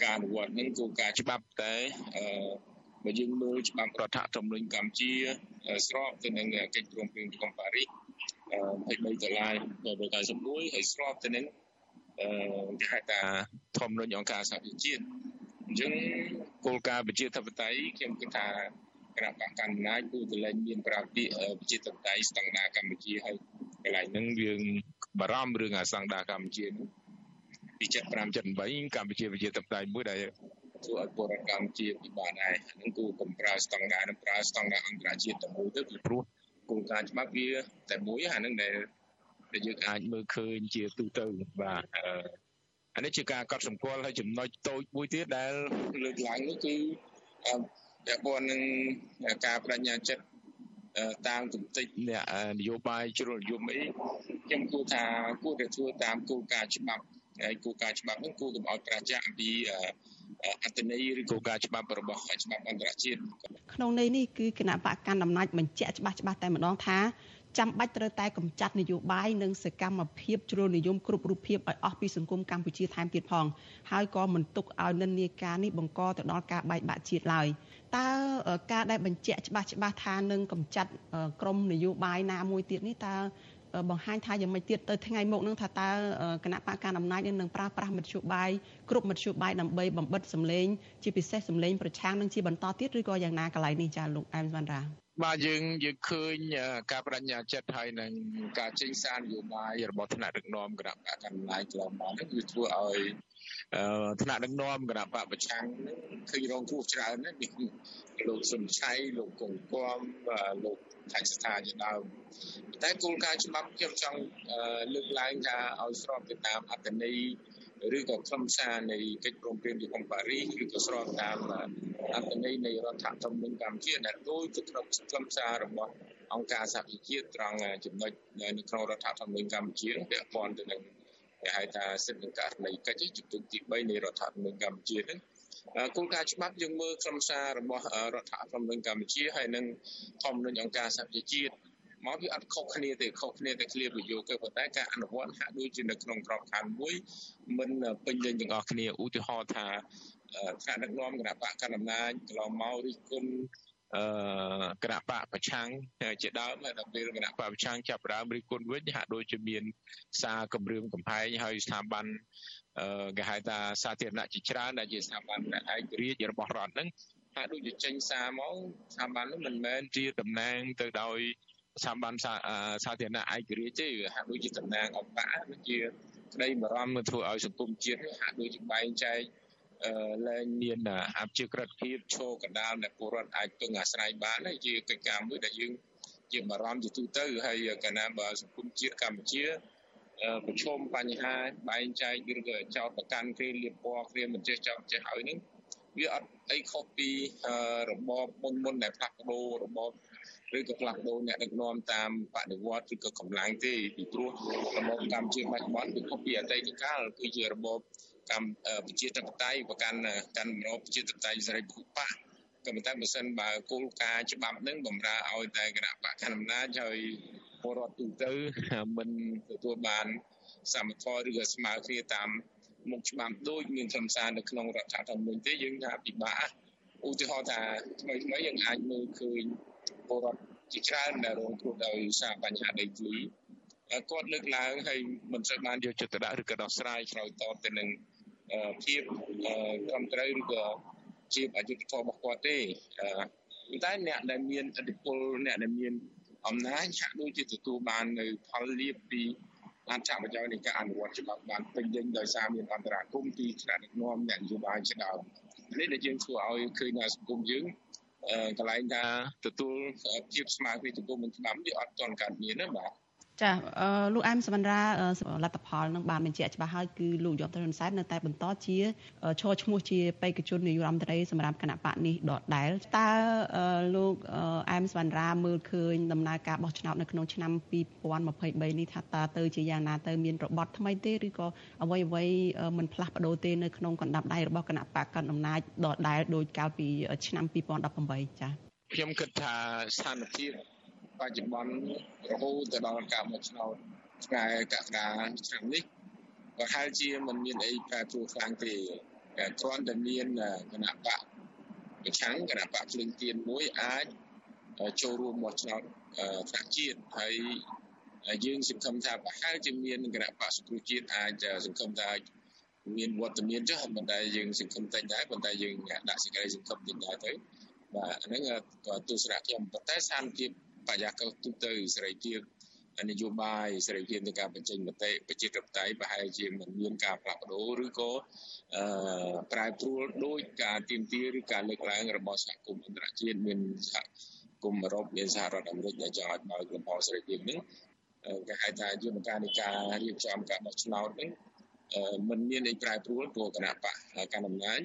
ការអនុវត្តនឹងគោលការណ៍ច្បាប់តែអឺបើយើងមើលច្បាប់រដ្ឋធម្មនុញ្ញកម្ពុជាស្របទៅនឹងកិច្ចព្រមព្រៀងទីក្រុងប៉ារីស23ដុល្លារ1991ហើយស្របទៅនឹងអឺគេ ហៅថាធម្មនុញ្ញអង្គការសហប្រជាជាតិអញ្ចឹងគោលការណ៍ប្រជាធិបតេយ្យខ្ញុំគិតថាគណៈបកកណ្ដាលគឺតលែងមានប្រាពាកប្រជាធិបតេយ្យស្តង់ដារកម្ពុជាហើយកន្លែងហ្នឹងយើងបារម្ភរឿងអាស្តង់ដារកម្ពុជានោះពី75 78កម្ពុជាប្រជាធិបតេយ្យមួយដែលធ្វើឲ្យពលរដ្ឋកម្ពុជាពិបាកដែរហ្នឹងគឺកំប្រើស្តង់ដារនិងប្រើស្តង់ដារអន្តរជាតិទៅមួយទៅពីព្រោះគោលការណ៍ច្បាប់វាតែមួយអាហ្នឹងដែល ដែលយើងអាចមើលឃើញជាទូទៅបាទអានេះជាការកត់សម្គាល់ហើយចំណុចតូចមួយទៀតដែលលើកឡើងនេះគឺពាក់ព័ន្ធនឹងការបដិញ្ញាចិត្តតាមគំនិតអ្នកនយោបាយជ្រុលនិយមអីខ្ញុំគួរថាគួរតែធ្វើតាមគោលការណ៍ច្បាប់ហើយគោលការណ៍ច្បាប់ហ្នឹងគួរកុំឲ្យប្រជាអំពីអត្តន័យឬគោលការណ៍ច្បាប់របស់ច្បាប់អន្តរជាតិក្នុងន័យនេះគឺគណៈបកកណ្ដាលអំណាចបញ្ជាក់ច្បាស់ច្បាស់តែម្ដងថា ចាំបាច់ត្រូវតែកម្ចាត់នយោបាយនិងសកម្មភាពជ្រុលនិយមគ្រប់រូបភាពឲ្យអស់ពីសង្គមកម្ពុជាថែមទៀតផងហើយក៏មិនទុកឲ្យនិន្នាការនេះបង្កទៅដល់ការបែកបាក់ជាតិឡើយតើការដែលបញ្ជាក់ច្បាស់ច្បាស់ថានឹងកម្ចាត់ក្រមនយោបាយណាមួយទៀតនេះតើបង្ហាញថាយ៉ាងម៉េចទៀតទៅថ្ងៃមុខនឹងថាតើគណៈបកកណ្ដាលអំណាចនឹងប្រើប្រាស់មធ្យោបាយគ្រប់មធ្យោបាយដើម្បីបំបិតសម្លេងជាពិសេសសម្លេងប្រឆាំងនឹងជាបន្តទៀតឬក៏យ៉ាងណាកន្លែងនេះចាលោកអែមវណ្ណរា បាទយើងយើងឃើញការបដិញ្ញាចិត្តហើយនឹងការចេញសារនយោបាយរបស់ថ្នាក់ដឹកនាំគណៈបកកណ្ដាលកន្លងមកនេះគឺធ្វើឲ្យថ្នាក់ដឹកនាំគណៈបកប្រឆាំងឃើញរងគ្រោះច្រើនណាស់លោកសុនឆៃលោកកុងគំលោកថៃស្ថាជាដើមតែគោលការណ៍ច្បាប់ខ្ញុំចង់លើកឡើងថាឲ្យស្របទៅតាមអត្តន័យ ឬក៏ខ្លឹមសារនៃកិច្ចព្រមព្រៀងទីក្រុងប៉ារីសឬក៏ស្របតាមអត្តន័យនៃរដ្ឋធម្មនុញ្ញកម្ពុជាដែលដូចទៅក្នុងខ្លឹមសាររបស់អង្គការសហប្រជាជាតិត្រង់ចំណុចនៅក្នុងរដ្ឋធម្មនុញ្ញកម្ពុជាពាក់ព័ន្ធទៅនឹងគេហៅថាសិទ្ធិនិងករណីកិច្ចជំទង់ទី3នៃរដ្ឋធម្មនុញ្ញកម្ពុជាហ្នឹងគោលការណ៍ច្បាប់យើងមើលខ្លឹមសាររបស់រដ្ឋធម្មនុញ្ញកម្ពុជាហើយនិងធម្មនុញ្ញអង្គការសហប្រជាជាតិ មកវាអត់ខុសគ្នាទេខុសគ្នាតែឃ្លាប្រយោគទេប៉ុន្តែការអនុវត្តហាក់ដូចជានៅក្នុងក្របខ័ណ្ឌមួយមិនពេញលេញទាំងអស់គ្នាឧទាហរណ៍ថាថ្នាក់ដឹកនាំគណៈបកកណ្ដាលអំណាចកន្លងមករិះគន់អឺគណៈបកប្រឆាំងជាដើមដល់ពេលគណៈបកប្រឆាំងចាប់ដើមរិះគន់វិញហាក់ដូចជាមានសារគម្រាមកំហែងហើយស្ថាប័នអឺគេហៅថាសាធារណៈជាច្រើនដែលជាស្ថាប័នឯករាជ្យរបស់រដ្ឋហ្នឹងហាក់ដូចជាចេញសារមកស្ថាប័ននោះមិនមែនជាតំណាងទៅដោយ ស្ថាប័នសាធារណៈឯករាជ្យទេហាក់ដូចជាតំណាងអង្គការដូចជាក្តីបារម្ភធ្វើឲ្យសង្គមជាតិហាក់ដូចជាបែងចែកលែងមានអភិជាក្រិតភាពឈរកណ្ដាលដែលពលរដ្ឋអាចពឹងអាស្រ័យបានជាកិច្ចការមួយដែលយើងជាបារម្ភជាទូទៅហើយកណ្ដាលបើសង្គមជាតិកម្ពុជាប្រឈមបញ្ហាបែងចែកឬក៏ចោតប្រកាន់គ្រាលៀបពណ៌គ្រាមិនចេះចោតចេះហើយនឹងវាអត់អីខុសពីរបបមុនមុនដែលផ្លាស់ប្ដូររបប ឬក៏ផ្លាស់ប្ដូរអ្នកដឹកនាំតាមបដិវត្តឬក៏កម្លាំងទេពីព្រោះរបបកម្ពុជាបច្ចុប្បន្នវាខុសពីអតីតកាលគឺជារបបកម្ពុជាប្រជាធិបតេយ្យប្រកាន់កាន់របបប្រជាធិបតេយ្យសេរីភូប៉ាក៏ប៉ុន្តែបើសិនបើគោលការណ៍ច្បាប់នឹងបំរើឲ្យតែគណៈបកកណ្ដាលអំណាចហើយពលរដ្ឋទូទៅមិនទទួលបានសមត្ថភាពឬក៏ស្មើគ្នាតាមមុខច្បាប់ដូចមានខ្លឹមសារនៅក្នុងរដ្ឋធម្មនុញ្ញទេយើងថាពិបាកឧទាហរណ៍ថាថ្មីថ្មីយើងអាចមើលឃើញ ពលរដ្ឋជាច្រើនដែលរងគ្រោះដោយសារបញ្ហាដីធ្លីគាត់លើកឡើងហើយមិនសូវបានយកចិត្តទុកដាក់ឬក៏ដោះស្រាយឆ្លើយតបទៅនឹងភាពត្រឹមត្រូវឬក៏ជាអយុត្តិធម៌របស់គាត់ទេតែអ្នកដែលមានឥទ្ធិពលអ្នកដែលមានអំណាចហាក់ដូចជាទទួលបាននៅផលលាភពីអត្ថប្រយោជន៍នៃការអនុវត្តច្បាប់បានពេញលេញដោយសារមានអន្តរាគមន៍ពីថ្នាក់ដឹកនាំអ្នកនយោបាយជាដើមនេះដែលយើងធ្វើឲ្យឃើញថាសង្គមយើង កន្លែងថាទទួលភាពស្មើពីទង្គមនឹងច្បាប់វាអត់ទាន់កើតមានណាបាទ ចាលោកអែមសវណ្ណរាលទ្ធផលនឹងបានបញ្ជាក់ច្បាស់ហើយគឺលោកយមត្រហ៊ុនសែននៅតែបន្តជាឈរឈ្មោះជាបេក្ខជននាយករដ្ឋមន្ត្រីសម្រាប់គណៈបកនេះដដែលតើលោកអែមសវណ្ណរាមើលឃើញដំណើរការបោះឆ្នោតនៅក្នុងឆ្នាំ2023នេះថាតើទៅជាយ៉ាងណាទៅមានរបត់ថ្មីទេឬក៏អ្វីអ្វីមិនផ្លាស់ប្ដូរទេនៅក្នុងកណ្ដាប់ដៃរបស់គណៈបកកណ្ដាលអំណាចដដែលដោយកាលពីឆ្នាំ2018ចា៎ខ្ញុំគិតថាស្ថានភាព បច្ចុប្បន្នរហូតទៅដល់ការបោះឆ្នោតថ្ងៃកក្កដាឆ្នាំនេះក៏ហាក់ជាមិនមានអីប្រែប្រួលខ្លាំងទេតែគ្រាន់តែមានគណៈបកប្រឆាំងគណៈបកភ្លើងទៀនមួយអាចចូលរួមបោះឆ្នោតថ្នាក់ជាតិហើយយើងសង្ឃឹមថាប្រហែលជាមានគណៈបកសង្គ្រោះជាតិអាចសង្ឃឹមថាមានវត្តមានចុះប៉ុន្តែយើងសង្ឃឹមតែដែរប៉ុន្តែយើងដាក់សេចក្តីសង្ឃឹមតិចដែរទៅបាទហ្នឹងក៏ទស្សនៈខ្ញុំប៉ុន្តែស្ថានភាព បរិយាកាសទូទៅសេរីភាពនយោបាយសេរីភាពនៃការបញ្ចេញមតិប្រជាធិបតេយ្យប្រហែលជាមិនមានការផ្លាស់ប្ដូរឬក៏អឺប្រែប្រួលដោយការទៀមទាឬការលើកឡើងរបស់សហគមន៍អន្តរជាតិមានសហគមន៍អឺរ៉ុបមានសហរដ្ឋអាមេរិកដែលចង់ឲ្យបើកលំហសេរីភាពនេះគេហៅថាយន្តការនៃការរៀបចំការបោះឆ្នោតនេះមិនមានអីប្រែប្រួលព្រោះគណៈបកកណ្ដាលអំណាច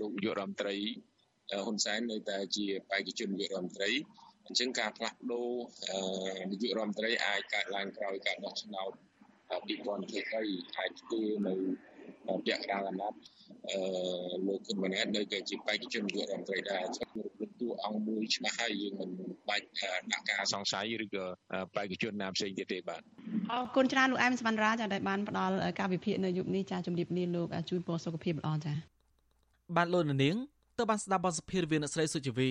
លោកនាយករដ្ឋមន្ត្រីហ៊ុនសែននៅតែជាបេក្ខជននាយករដ្ឋមន្ត្រី អញ្ចឹងការផ្លាស់ប្ដូរនាយករដ្ឋមន្ត្រីអាចកើតឡើងក្រោយការបោះឆ្នោត2023អាចធ្វើនៅពាក់កណ្ដាលអាណត្តិអឺលោកគុណម៉ាណែតនៅតែជាបេក្ខជននាយករដ្ឋមន្ត្រីដែរខ្ញុំរំលឹកតួអង្គមួយច្បាស់ហើយយើងមិនបាច់ដាក់ការសង្ស័យឬក៏បេក្ខជនណាផ្សេងទៀតទេបាទអរគុណច្រើនលោកអែមសវណ្ណរាចាដែលបានផ្ដល់ការវិភាគនៅយុគនេះចាជំរាបលាលោកជួយពរសុខភាពល្អចាបាទលោកនាងទៅបានស្ដាប់បទសភារវាអ្នកស្រីសុជីវី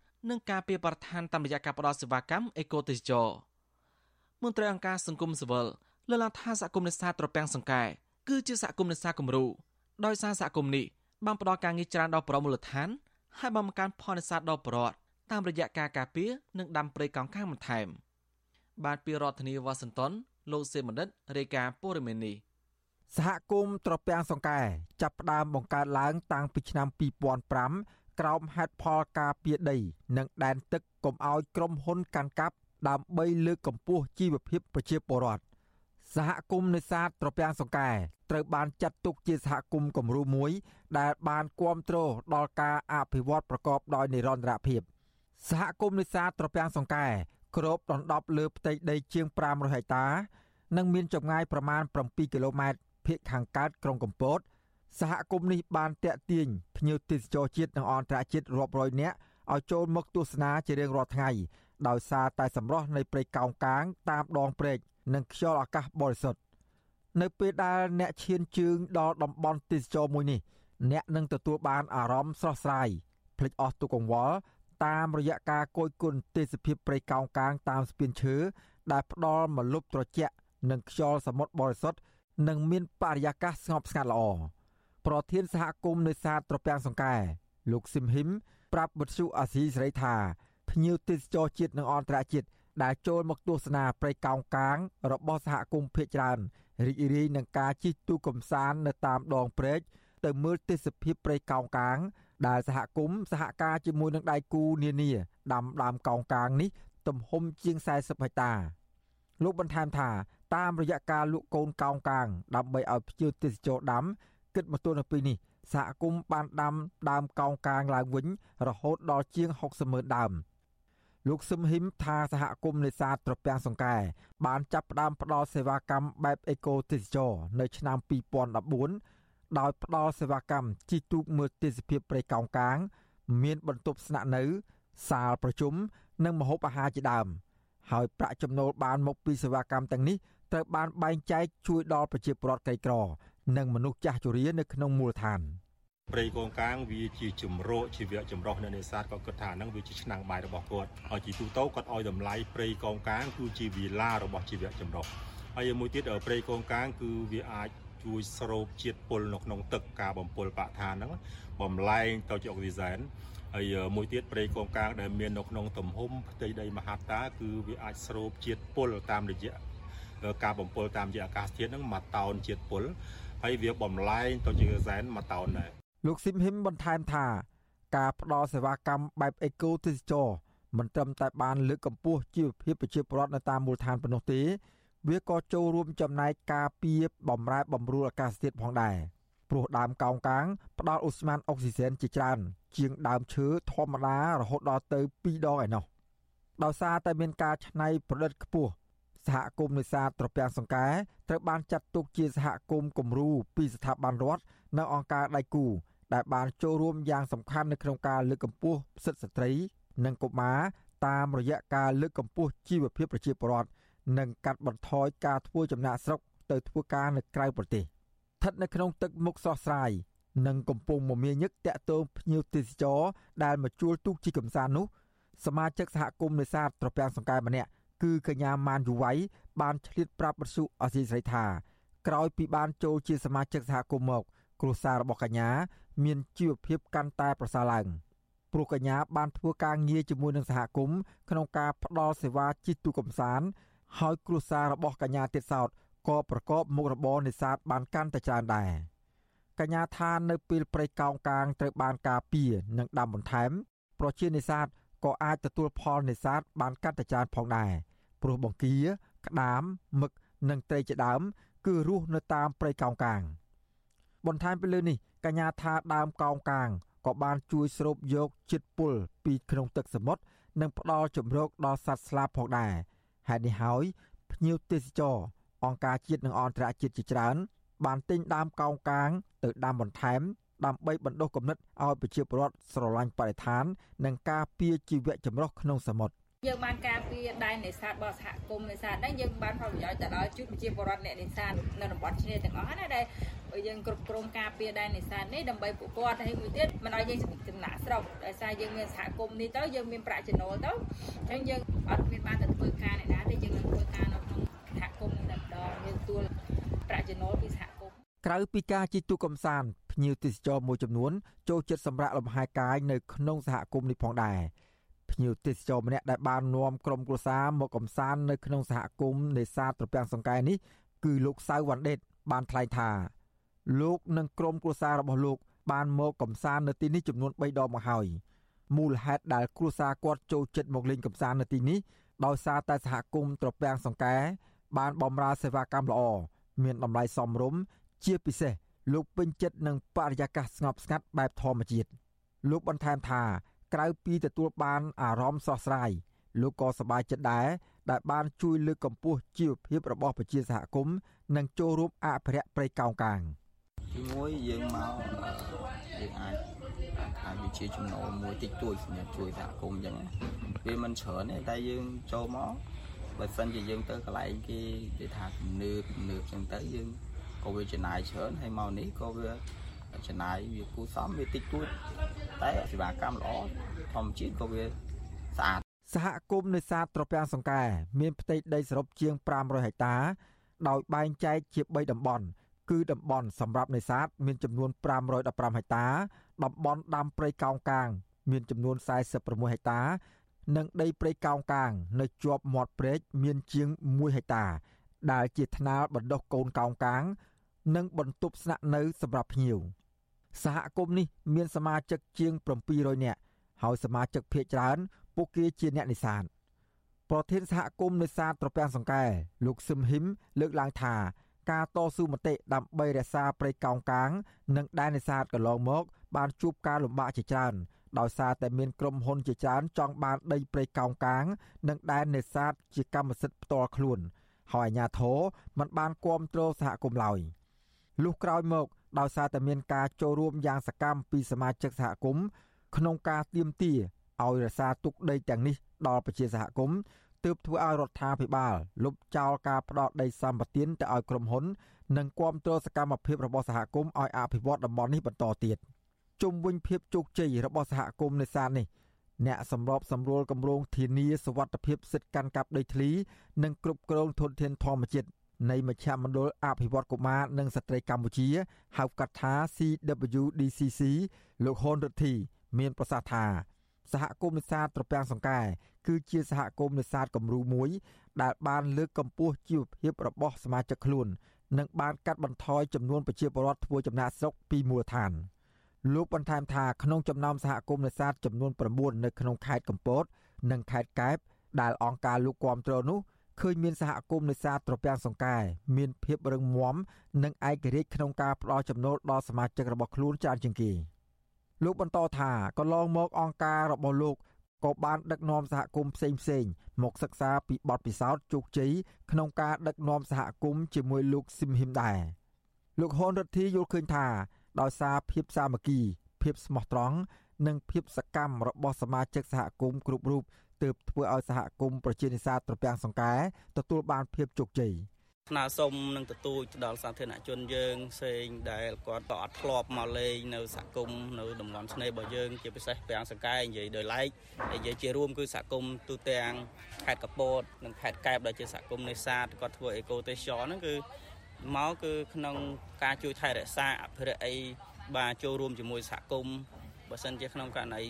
និងការពារបរិស្ថានតាមរយៈការផ្តល់សេវាកម្មអេកូទេសចរមន្ត្រីអង្គការសង្គមស៊ីវិលលើកឡើងថាសហគមន៍នេសាទត្រពាំងសង្កែគឺជាសហគមន៍នេសាទគំរូដោយសារសហគមន៍នេះបានផ្តល់ការងារច្រើនដល់ប្រមូលដ្ឋានហើយបានបង្កើនផលនេសាទដល់ប្រជាពលរដ្ឋតាមរយៈការការពារនិងដាំព្រៃកោងកាងបន្ថែមបានពីរដ្ឋធានីវ៉ាស៊ីនតោនលោកសេមណ្ឌិតរាយការណ៍ព័ត៌មាននេះសហគមន៍ត្រពាំងសង្កែចាប់ផ្ដើមបង្កើតឡើងតាំងពីឆ្នាំ2005 ក្រោមហេតុផលការពារដី និងដែនទឹកកុំឲ្យក្រុមហ៊ុនកាន់កាប់ដើម្បីលើកកម្ពស់ជីវភាពប្រជាពលរដ្ឋសហគមន៍នេសាទត្រពាំងសង្កែត្រូវបានចាត់ទុកជាសហគមន៍គំរូមួយ ដែលបានគ្រប់គ្រងដល់ការអភិវឌ្ឍប្រកបដោយនិរន្តរភាពសហគមន៍នេសាទត្រពាំងសង្កែគ្របដណ្ដប់លើផ្ទៃដីជាង500ហិកតា និងមានចម្ងាយប្រមាណ7គីឡូម៉ែត្រភាគខាងកើតក្រុងកំពត សហគមន៍នេះបានតាក់ទាញភ្ញៀវទេសចរជាតិនិងអន្តរជាតិរាប់រយនាក់ឲ្យចូលមកទស្សនាជារៀងរាល់ថ្ងៃដោយសារតែសម្រស់នៃព្រៃកោងកាងតាមដងព្រែកនិងខ្យល់អាកាសបរិសុទ្ធនៅពេលដែលអ្នកឈានជើងដល់តំបន់ទេសចរមួយនេះ អ្នកនឹងទទួលបានអារម្មណ៍ស្រស់ស្រាយភ្លេចអស់ទុក្ខកង្វល់តាមរយៈការគយគន់ទេសភាពព្រៃកោងកាងតាមស្ពានឈើដែលផ្ដល់មលុបត្រជាក់និងខ្យល់សមុទ្របរិសុទ្ធនិងមានបរិយាកាសស្ងប់ស្ងាត់ល្អ ប្រធានសហគមន៍នេសាទត្រពាំងសង្កែលោកស៊ីមហ៊ីមប្រាប់វិទ្យុអាស៊ីសេរីថាភ្ញៀវទេសចរជាតិនិងអន្តរជាតិដែលចូលមកទស្សនាព្រៃកោងកាង របស់សហគមន៍ភៀកច្រើនរីករាយនឹងការជិះទូកកំសាន្តនៅតាមដងព្រែកទៅមើលទេសភាពព្រៃកោងកាង ដែលសហគមន៍សហការជាមួយនឹងដៃគូនានាដាំដើមកោងកាងនេះទំហំជាង40ហិកតាលោកបន្ថែមថាតាមរយៈការលក់កូនកោងកាងដើម្បីឲ្យភ្ញៀវទេសចរដាំ គិតមកទល់នៅពេលនេះសហគមន៍បានដាំដើមកោងកាងឡើងវិញ រហូតដល់ជាង60ម៉ឺនដើមលោកសឹមហ៊ីមថាសហគមន៍នេសាទត្រពាំងសង្កែបានចាប់ផ្ដើមផ្ដល់សេវាកម្មបែបអេកូទេសចរនៅឆ្នាំ2014ដោយផ្ដល់សេវាកម្មជិះទូកមើលទេសភាពព្រៃកោងកាង មានបន្ទប់ស្នាក់នៅ សាលប្រជុំនិងម្ហូបអាហារជាដើម ហើយប្រាក់ចំណូលបានមកពីសេវាកម្មទាំងនេះត្រូវបានបែងចែកជួយដល់ប្រជាពលរដ្ឋក្រីក្រ និងមនុស្សចាស់ជរានៅក្នុងមូលដ្ឋានព្រៃកងកាងវាជាជំរកជីវៈចម្រុះនៅនេសាទក៏គិតថាហ្នឹងវាជាឆ្នាំងបាយរបស់គាត់ហើយជាទូទៅគាត់ឲ្យតម្លៃព្រៃកងកាងគឺជាវិឡារបស់ជីវៈចម្រុះហើយមួយទៀតព្រៃកងកាងគឺវាអាចជួយស្រូបជាតិពុលនៅក្នុងទឹកការបំពុលបរិស្ថានហ្នឹងបំលែងទៅជាអុកស៊ីសែនហើយមួយទៀតព្រៃកងកាងដែលមាននៅក្នុងទំហំផ្ទៃដីមហាតា គឺវាអាចស្រូបជាតិពុលតាមរយៈការបំពុលតាមរយៈអាកាសធាតុហ្នឹងមួយតោនជាតិពុល ហើយវាបំលែងទៅជាសែនមួយតោនដែរលោកស៊ីមហ៊ីមបន្ថែមថាការផ្ដល់សេវាកម្មបែបអេកូទេសចរមិនត្រឹមតែបានលើកកម្ពស់ជីវភាពប្រជាពលរដ្ឋនៅតាមមូលដ្ឋានប៉ុណ្ណោះទេ វាក៏ចូលរួមចំណែកការពារបំរែបំរួលអាកាសធាតុផងដែរព្រោះដើមកោងកាងផ្ដល់អូស្មန်អុកស៊ីសែនជាច្រើន ជាងដើមឈើធម្មតារហូតដល់ទៅ2ដងឯណោះដោយសារតែមានការច្នៃប្រឌិតខ្ពស់ សហគមន៍នេសាទត្រពាំងសង្កែត្រូវបានចាត់ទុកជាសហគមន៍គំរូពីស្ថាប័នរដ្ឋនិងអង្គការដៃគូដែលបានចូលរួមយ៉ាងសំខាន់នៅក្នុងការលើកកម្ពស់សិទ្ធិស្ត្រី និងកុមារតាមរយៈការលើកកម្ពស់ជីវភាពប្រជាពលរដ្ឋនិងកាត់បន្ថយការធ្វើចំណាកស្រុកទៅធ្វើការនៅក្រៅប្រទេសស្ថិតនៅក្នុងទឹកមុខស្រស់ស្រាយនិងកំពុងមមាញឹកតាក់ទងភ្ញៀវទេសចរដែលមកជួលទូកជីកំសាន្តនោះសមាជិកសហគមន៍នេសាទត្រពាំងសង្កែម្នាក់ គឺកញ្ញាម៉ានយុវ័យបានឆ្លៀតប្រាប់បទសុអសីស្រីថាក្រោយពីបានចូលជាសមាជិកសហគមន៍មក គ្រួសាររបស់កញ្ញា មានជីវភាពកាន់តែប្រសើរឡើងព្រោះកញ្ញាបានធ្វើការងារជាមួយនឹងសហគមន៍ក្នុងការផ្ដល់សេវាជិះទូកកំសាន្តហើយគ្រួសាររបស់កញ្ញាទៀតសោតក៏ប្រកបមុខរបរនេសាទបានកាន់តែច្រើនដែរកញ្ញាថានៅពេលព្រៃកោងកាងត្រូវបានការពារនិងដាំបន្ថែមប្រជានេសាទក៏អាចទទួលផលនេសាទបានកាន់តែច្រើនផងដែរ ព្រោះបង្គាក្តាមមឹកនិងត្រីជាដើម គឺរស់នៅតាមព្រៃកោងកាង បន្ថែមពីលើនេះកញ្ញាថាដើមកោងកាងក៏បានជួយស្រូបយកជាតិពុលពីក្នុងទឹកសមុទ្រនិងផ្ដល់ជំរកដល់សត្វស្លាបផងដែរហេតុនេះហើយភ្ញៀវទេសចរអង្គការជាតិនិងអន្តរជាតិជាច្រើន បានទិញដើមកោងកាង ទៅដាំបន្ថែមដើម្បីបណ្ដុះគំនិតឲ្យប្រជាពលរដ្ឋស្រឡាញ់បរិស្ថាន និងការពារជីវៈចម្រុះក្នុងសមុទ្រ យើងបានការពារដែននេសាទរបស់សហគមន៍នេសាទហ្នឹងយើងបានផលប្រយោជន៍ទៅដល់ជួយប្រជាពលរដ្ឋអ្នកនេសាទនៅតំបន់ឆ្នេរទាំងអស់ណាដែលយើងគ្រប់គ្រងការពារដែននេសាទនេះដើម្បីពួកគាត់ហើយមួយទៀតមិនឲ្យយើងចំណាក់ស្រុកដោយសារយើងមានសហគមន៍នេះទៅយើងមានប្រាក់ចំណូលទៅអញ្ចឹងយើងអត់មានបានទៅធ្វើការអ្នកណាទេយើងនឹងធ្វើការនៅក្នុងសហគមន៍នេះតែម្ដងយើងទទួលប្រាក់ចំណូលពីសហគមន៍ក្រៅពីការជិះទូកកំសាន្តភ្ញៀវទេសចរមួយចំនួនចូលចិត្តសម្រាកលំហែកាយនៅក្នុងសហគមន៍នេះផងដែរ ភ្ញៀវទេសចរម្នាក់ដែលបាននាំក្រុមគ្រួសារមកកំសាន្តនៅក្នុងសហគមន៍នេសាទត្រពាំងសង្កែនេះគឺលោកសៅវ៉ាន់ដេតបានថ្លែងថាលោកនិងក្រុមគ្រួសាររបស់លោក បានមកកំសាន្តនៅទីនេះចំនួន3ដងមកហើយមូលហេតុដែលគ្រួសារគាត់ចូលចិត្តមកលេងកំសាន្តនៅទីនេះដោយសារតែសហគមន៍ត្រពាំងសង្កែបានបម្រើសេវាកម្មល្អមានតម្លៃសមរម្យជាពិសេសលោកពេញចិត្តនឹងបរិយាកាសស្ងប់ស្ងាត់បែបធម្មជាតិលោកបន្ថែមថា ក្រៅពីទទួលបានអារម្មណ៍ស្រស់ស្រាយលោកក៏សប្បាយចិត្តដែរដែលបានជួយលើកកម្ពស់ជីវភាពរបស់ប្រជាសហគមន៍និងចូលរួមអភិរក្សព្រៃកោងកាងទីមួយយើងមកយើងអាចអាចវាជាចំណូលមួយតិចតួចសម្រាប់ជួយសហគមន៍អញ្ចឹងវាមិនច្រើនទេតែយើងចូលមកបើសិនជាយើងទៅកន្លែងគេគេថាទំនើបទំនើបអញ្ចឹងទៅយើងក៏វាចំណាយច្រើនហើយមកនេះក៏វា ចំណាយវាគូសំវាតិចតួចតែសេវាកម្មល្អធម្មជាតិក៏វាស្អាតសហគមន៍នេសាទត្រពាំងសង្កែមានផ្ទៃដីសរុបជាង500ហិកតា ដោយបែងចែកជា3តំបន់គឺតំបន់សម្រាប់នេសាទមានចំនួន515ហិកតាតំបន់ដាំព្រៃកោងកាង មានចំនួន46ហិកតា និងដីព្រៃកោងកាង នៅជាប់មាត់ព្រែកមានជាង1ហិកតា ដែលជាថ្នាលបណ្ដុះកូនកោងកាង និងបន្ទប់ស្នាក់នៅសម្រាប់ភ្ញៀវ សហគមន៍នេះមានសមាជិកជាង700នាក់ហើយសមាជិកភាគច្រើនពួកគេជាអ្នកនេសាទប្រធានសហគមន៍នេសាទត្រពាំងសង្កែលោកសឹមហ៊ីមលើកឡើងថាការតស៊ូមតិដើម្បីរក្សាព្រៃកោងកាង និងដែននេសាទកន្លងមក បានជួបការលំបាកជាច្រើនដោយសារតែមានក្រុមហ៊ុនជាច្រើនចង់បានដីព្រៃកោងកាង និងដែននេសាទជាកម្មសិទ្ធិផ្ទាល់ខ្លួន ហើយអាជ្ញាធរមិនបានគ្រប់គ្រងសហគមន៍ឡើយ លុះក្រោយមកដោយសារតែមានការចូលរួមយ៉ាងសកម្មពីសមាជិកសហគមន៍ក្នុងការទៀមទាឲ្យរក្សាទុកដីទាំងនេះដល់ប្រជាសហគមន៍ទើបធ្វើឲ្យរដ្ឋាភិបាលលុបចោលការផ្ដោតដីសម្បត្តិទៅឲ្យក្រុមហ៊ុន និងគ្រប់គ្រងសកម្មភាពរបស់សហគមន៍ឲ្យអភិវឌ្ឍតំបន់នេះបន្តទៀតជុំវិញភាពជោគជ័យរបស់សហគមន៍នេសាទនេះអ្នកសម្របសម្រួលគម្រោងធានាសวัสดิភាពសិទ្ធិកាន់កាប់ដីធ្លីនិងគ្រប់គ្រងធនធានធម្មជាតិ នៃមជ្ឈមណ្ឌលអភិវឌ្ឍកុមារនិងស្ត្រីកម្ពុជាហៅកាត់ថា CWDCC លោកហ៊ុនរិទ្ធីមានប្រសាសន៍ថាសហគមន៍នេសាទត្រពាំងសង្កែគឺជាសហគមន៍នេសាទគំរូមួយ ដែលបានលើកកម្ពស់ជីវភាពរបស់សមាជិកខ្លួន និងបានកាត់បន្ថយចំនួនប្រជាពលរដ្ឋធ្វើចំណាកស្រុកពីមូលដ្ឋានលោកបន្ថែមថាក្នុងចំណោមសហគមន៍នេសាទចំនួន9នៅក្នុងខេត្តកំពត និងខេត្តកែបដែលអង្គការលោកគាំទ្រនោះ ឃើញមានសហគមន៍នេសាទត្រពាំងសង្កែមានភាពរឹងមាំនិងឯករាជ្យក្នុងការផ្ដល់ចំណូលដល់សមាជិករបស់ខ្លួនច្រើនជាងគេ។លោកបន្តថាកន្លងមកអង្គការរបស់លោកក៏បានដឹកនាំសហគមន៍ផ្សេងផ្សេងមកសិក្សាពីបទពិសោធន៍ជោគជ័យក្នុងការដឹកនាំសហគមន៍ជាមួយលោកស៊ីមហ៊ីមដែរលោកហ៊ុនរដ្ឋាភិបាលយល់ឃើញថាដោយសារភាពសាមគ្គីភាពស្មោះត្រង់និងភាពសកម្មរបស់សមាជិកសហគមន៍គ្រប់រូប ទើបធ្វើឲ្យសហគមន៍ប្រជានេសាទត្រពាំងសង្កែទទួលបានភាពជោគជ័យ។ស្នើសុំនឹងទទូចដល់សាធារណជនយើងផ្សេងដែលគាត់ក៏អត់ធ្លាប់មកលេងនៅសហគមន៍នៅតំបន់ឆ្នេររបស់យើងជាពិសេសពាំងសង្កែនិយាយដោយឡែកនិយាយជារួមគឺសហគមន៍ទូទាំងខេត្តកពតនិងខេត្តកែបដែលជាសហគមន៍នេសាទគាត់ធ្វើអេកូទេសចរហ្នឹងគឺមកគឺក្នុងការជួយថែរក្សាអភិរក្សអីបាទចូលរួមជាមួយសហគមន៍បើសិនជាក្នុងករណី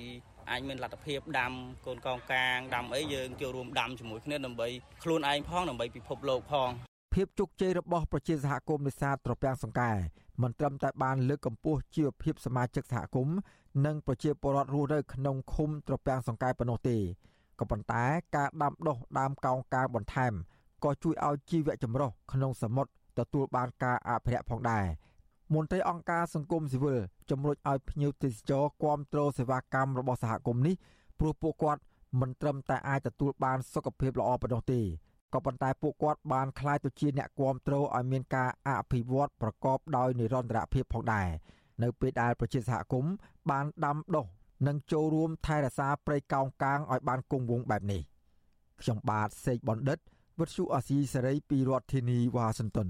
អាចមានលទ្ធភាពដាំកូនកងកាងដាំអីយើងចូលរួមដាំជាមួយគ្នាដើម្បីខ្លួនឯងផងដើម្បីពិភពលោកផងភាពជោគជ័យរបស់ប្រជាសហគមន៍នេសាទត្រពាំងសង្កែមិនត្រឹមតែបានលើកកម្ពស់ជីវភាពសមាជិកសហគមន៍និងប្រជាពលរដ្ឋរស់នៅក្នុងឃុំត្រពាំងសង្កែប៉ុណ្ណោះទេក៏ប៉ុន្តែការដាំដុះដើមកោងកាងបន្ថែមក៏ជួយឲ្យជីវៈចម្រុះក្នុងសមុទ្រទទួលបានការអភិរក្សផងដែរ មន្ត្រីអង្គការសង្គមស៊ីវិលជំរុញឲ្យភ្ញៀវទេសចរគាំទ្រសេវាកម្មរបស់សហគមន៍នេះព្រោះពួកគាត់មិនត្រឹមតែអាចទទួលបានសុខភាពល្អប៉ុណ្ណោះទេក៏ប៉ុន្តែពួកគាត់បានក្លាយទៅជាអ្នកគ្រប់គ្រងឲ្យមានការអភិវឌ្ឍប្រកបដោយនិរន្តរភាពផងដែរនៅពេលដែលប្រជាសហគមន៍បានដាំដុះនិងចូលរួមថែរក្សាព្រៃកោងកាងឲ្យបានគង់វង្សបែបនេះខ្ញុំបាទសេកបណ្ឌិតវុទ្ធុអាស៊ីសេរីពីរដ្ឋធានីវ៉ាស៊ីនតោន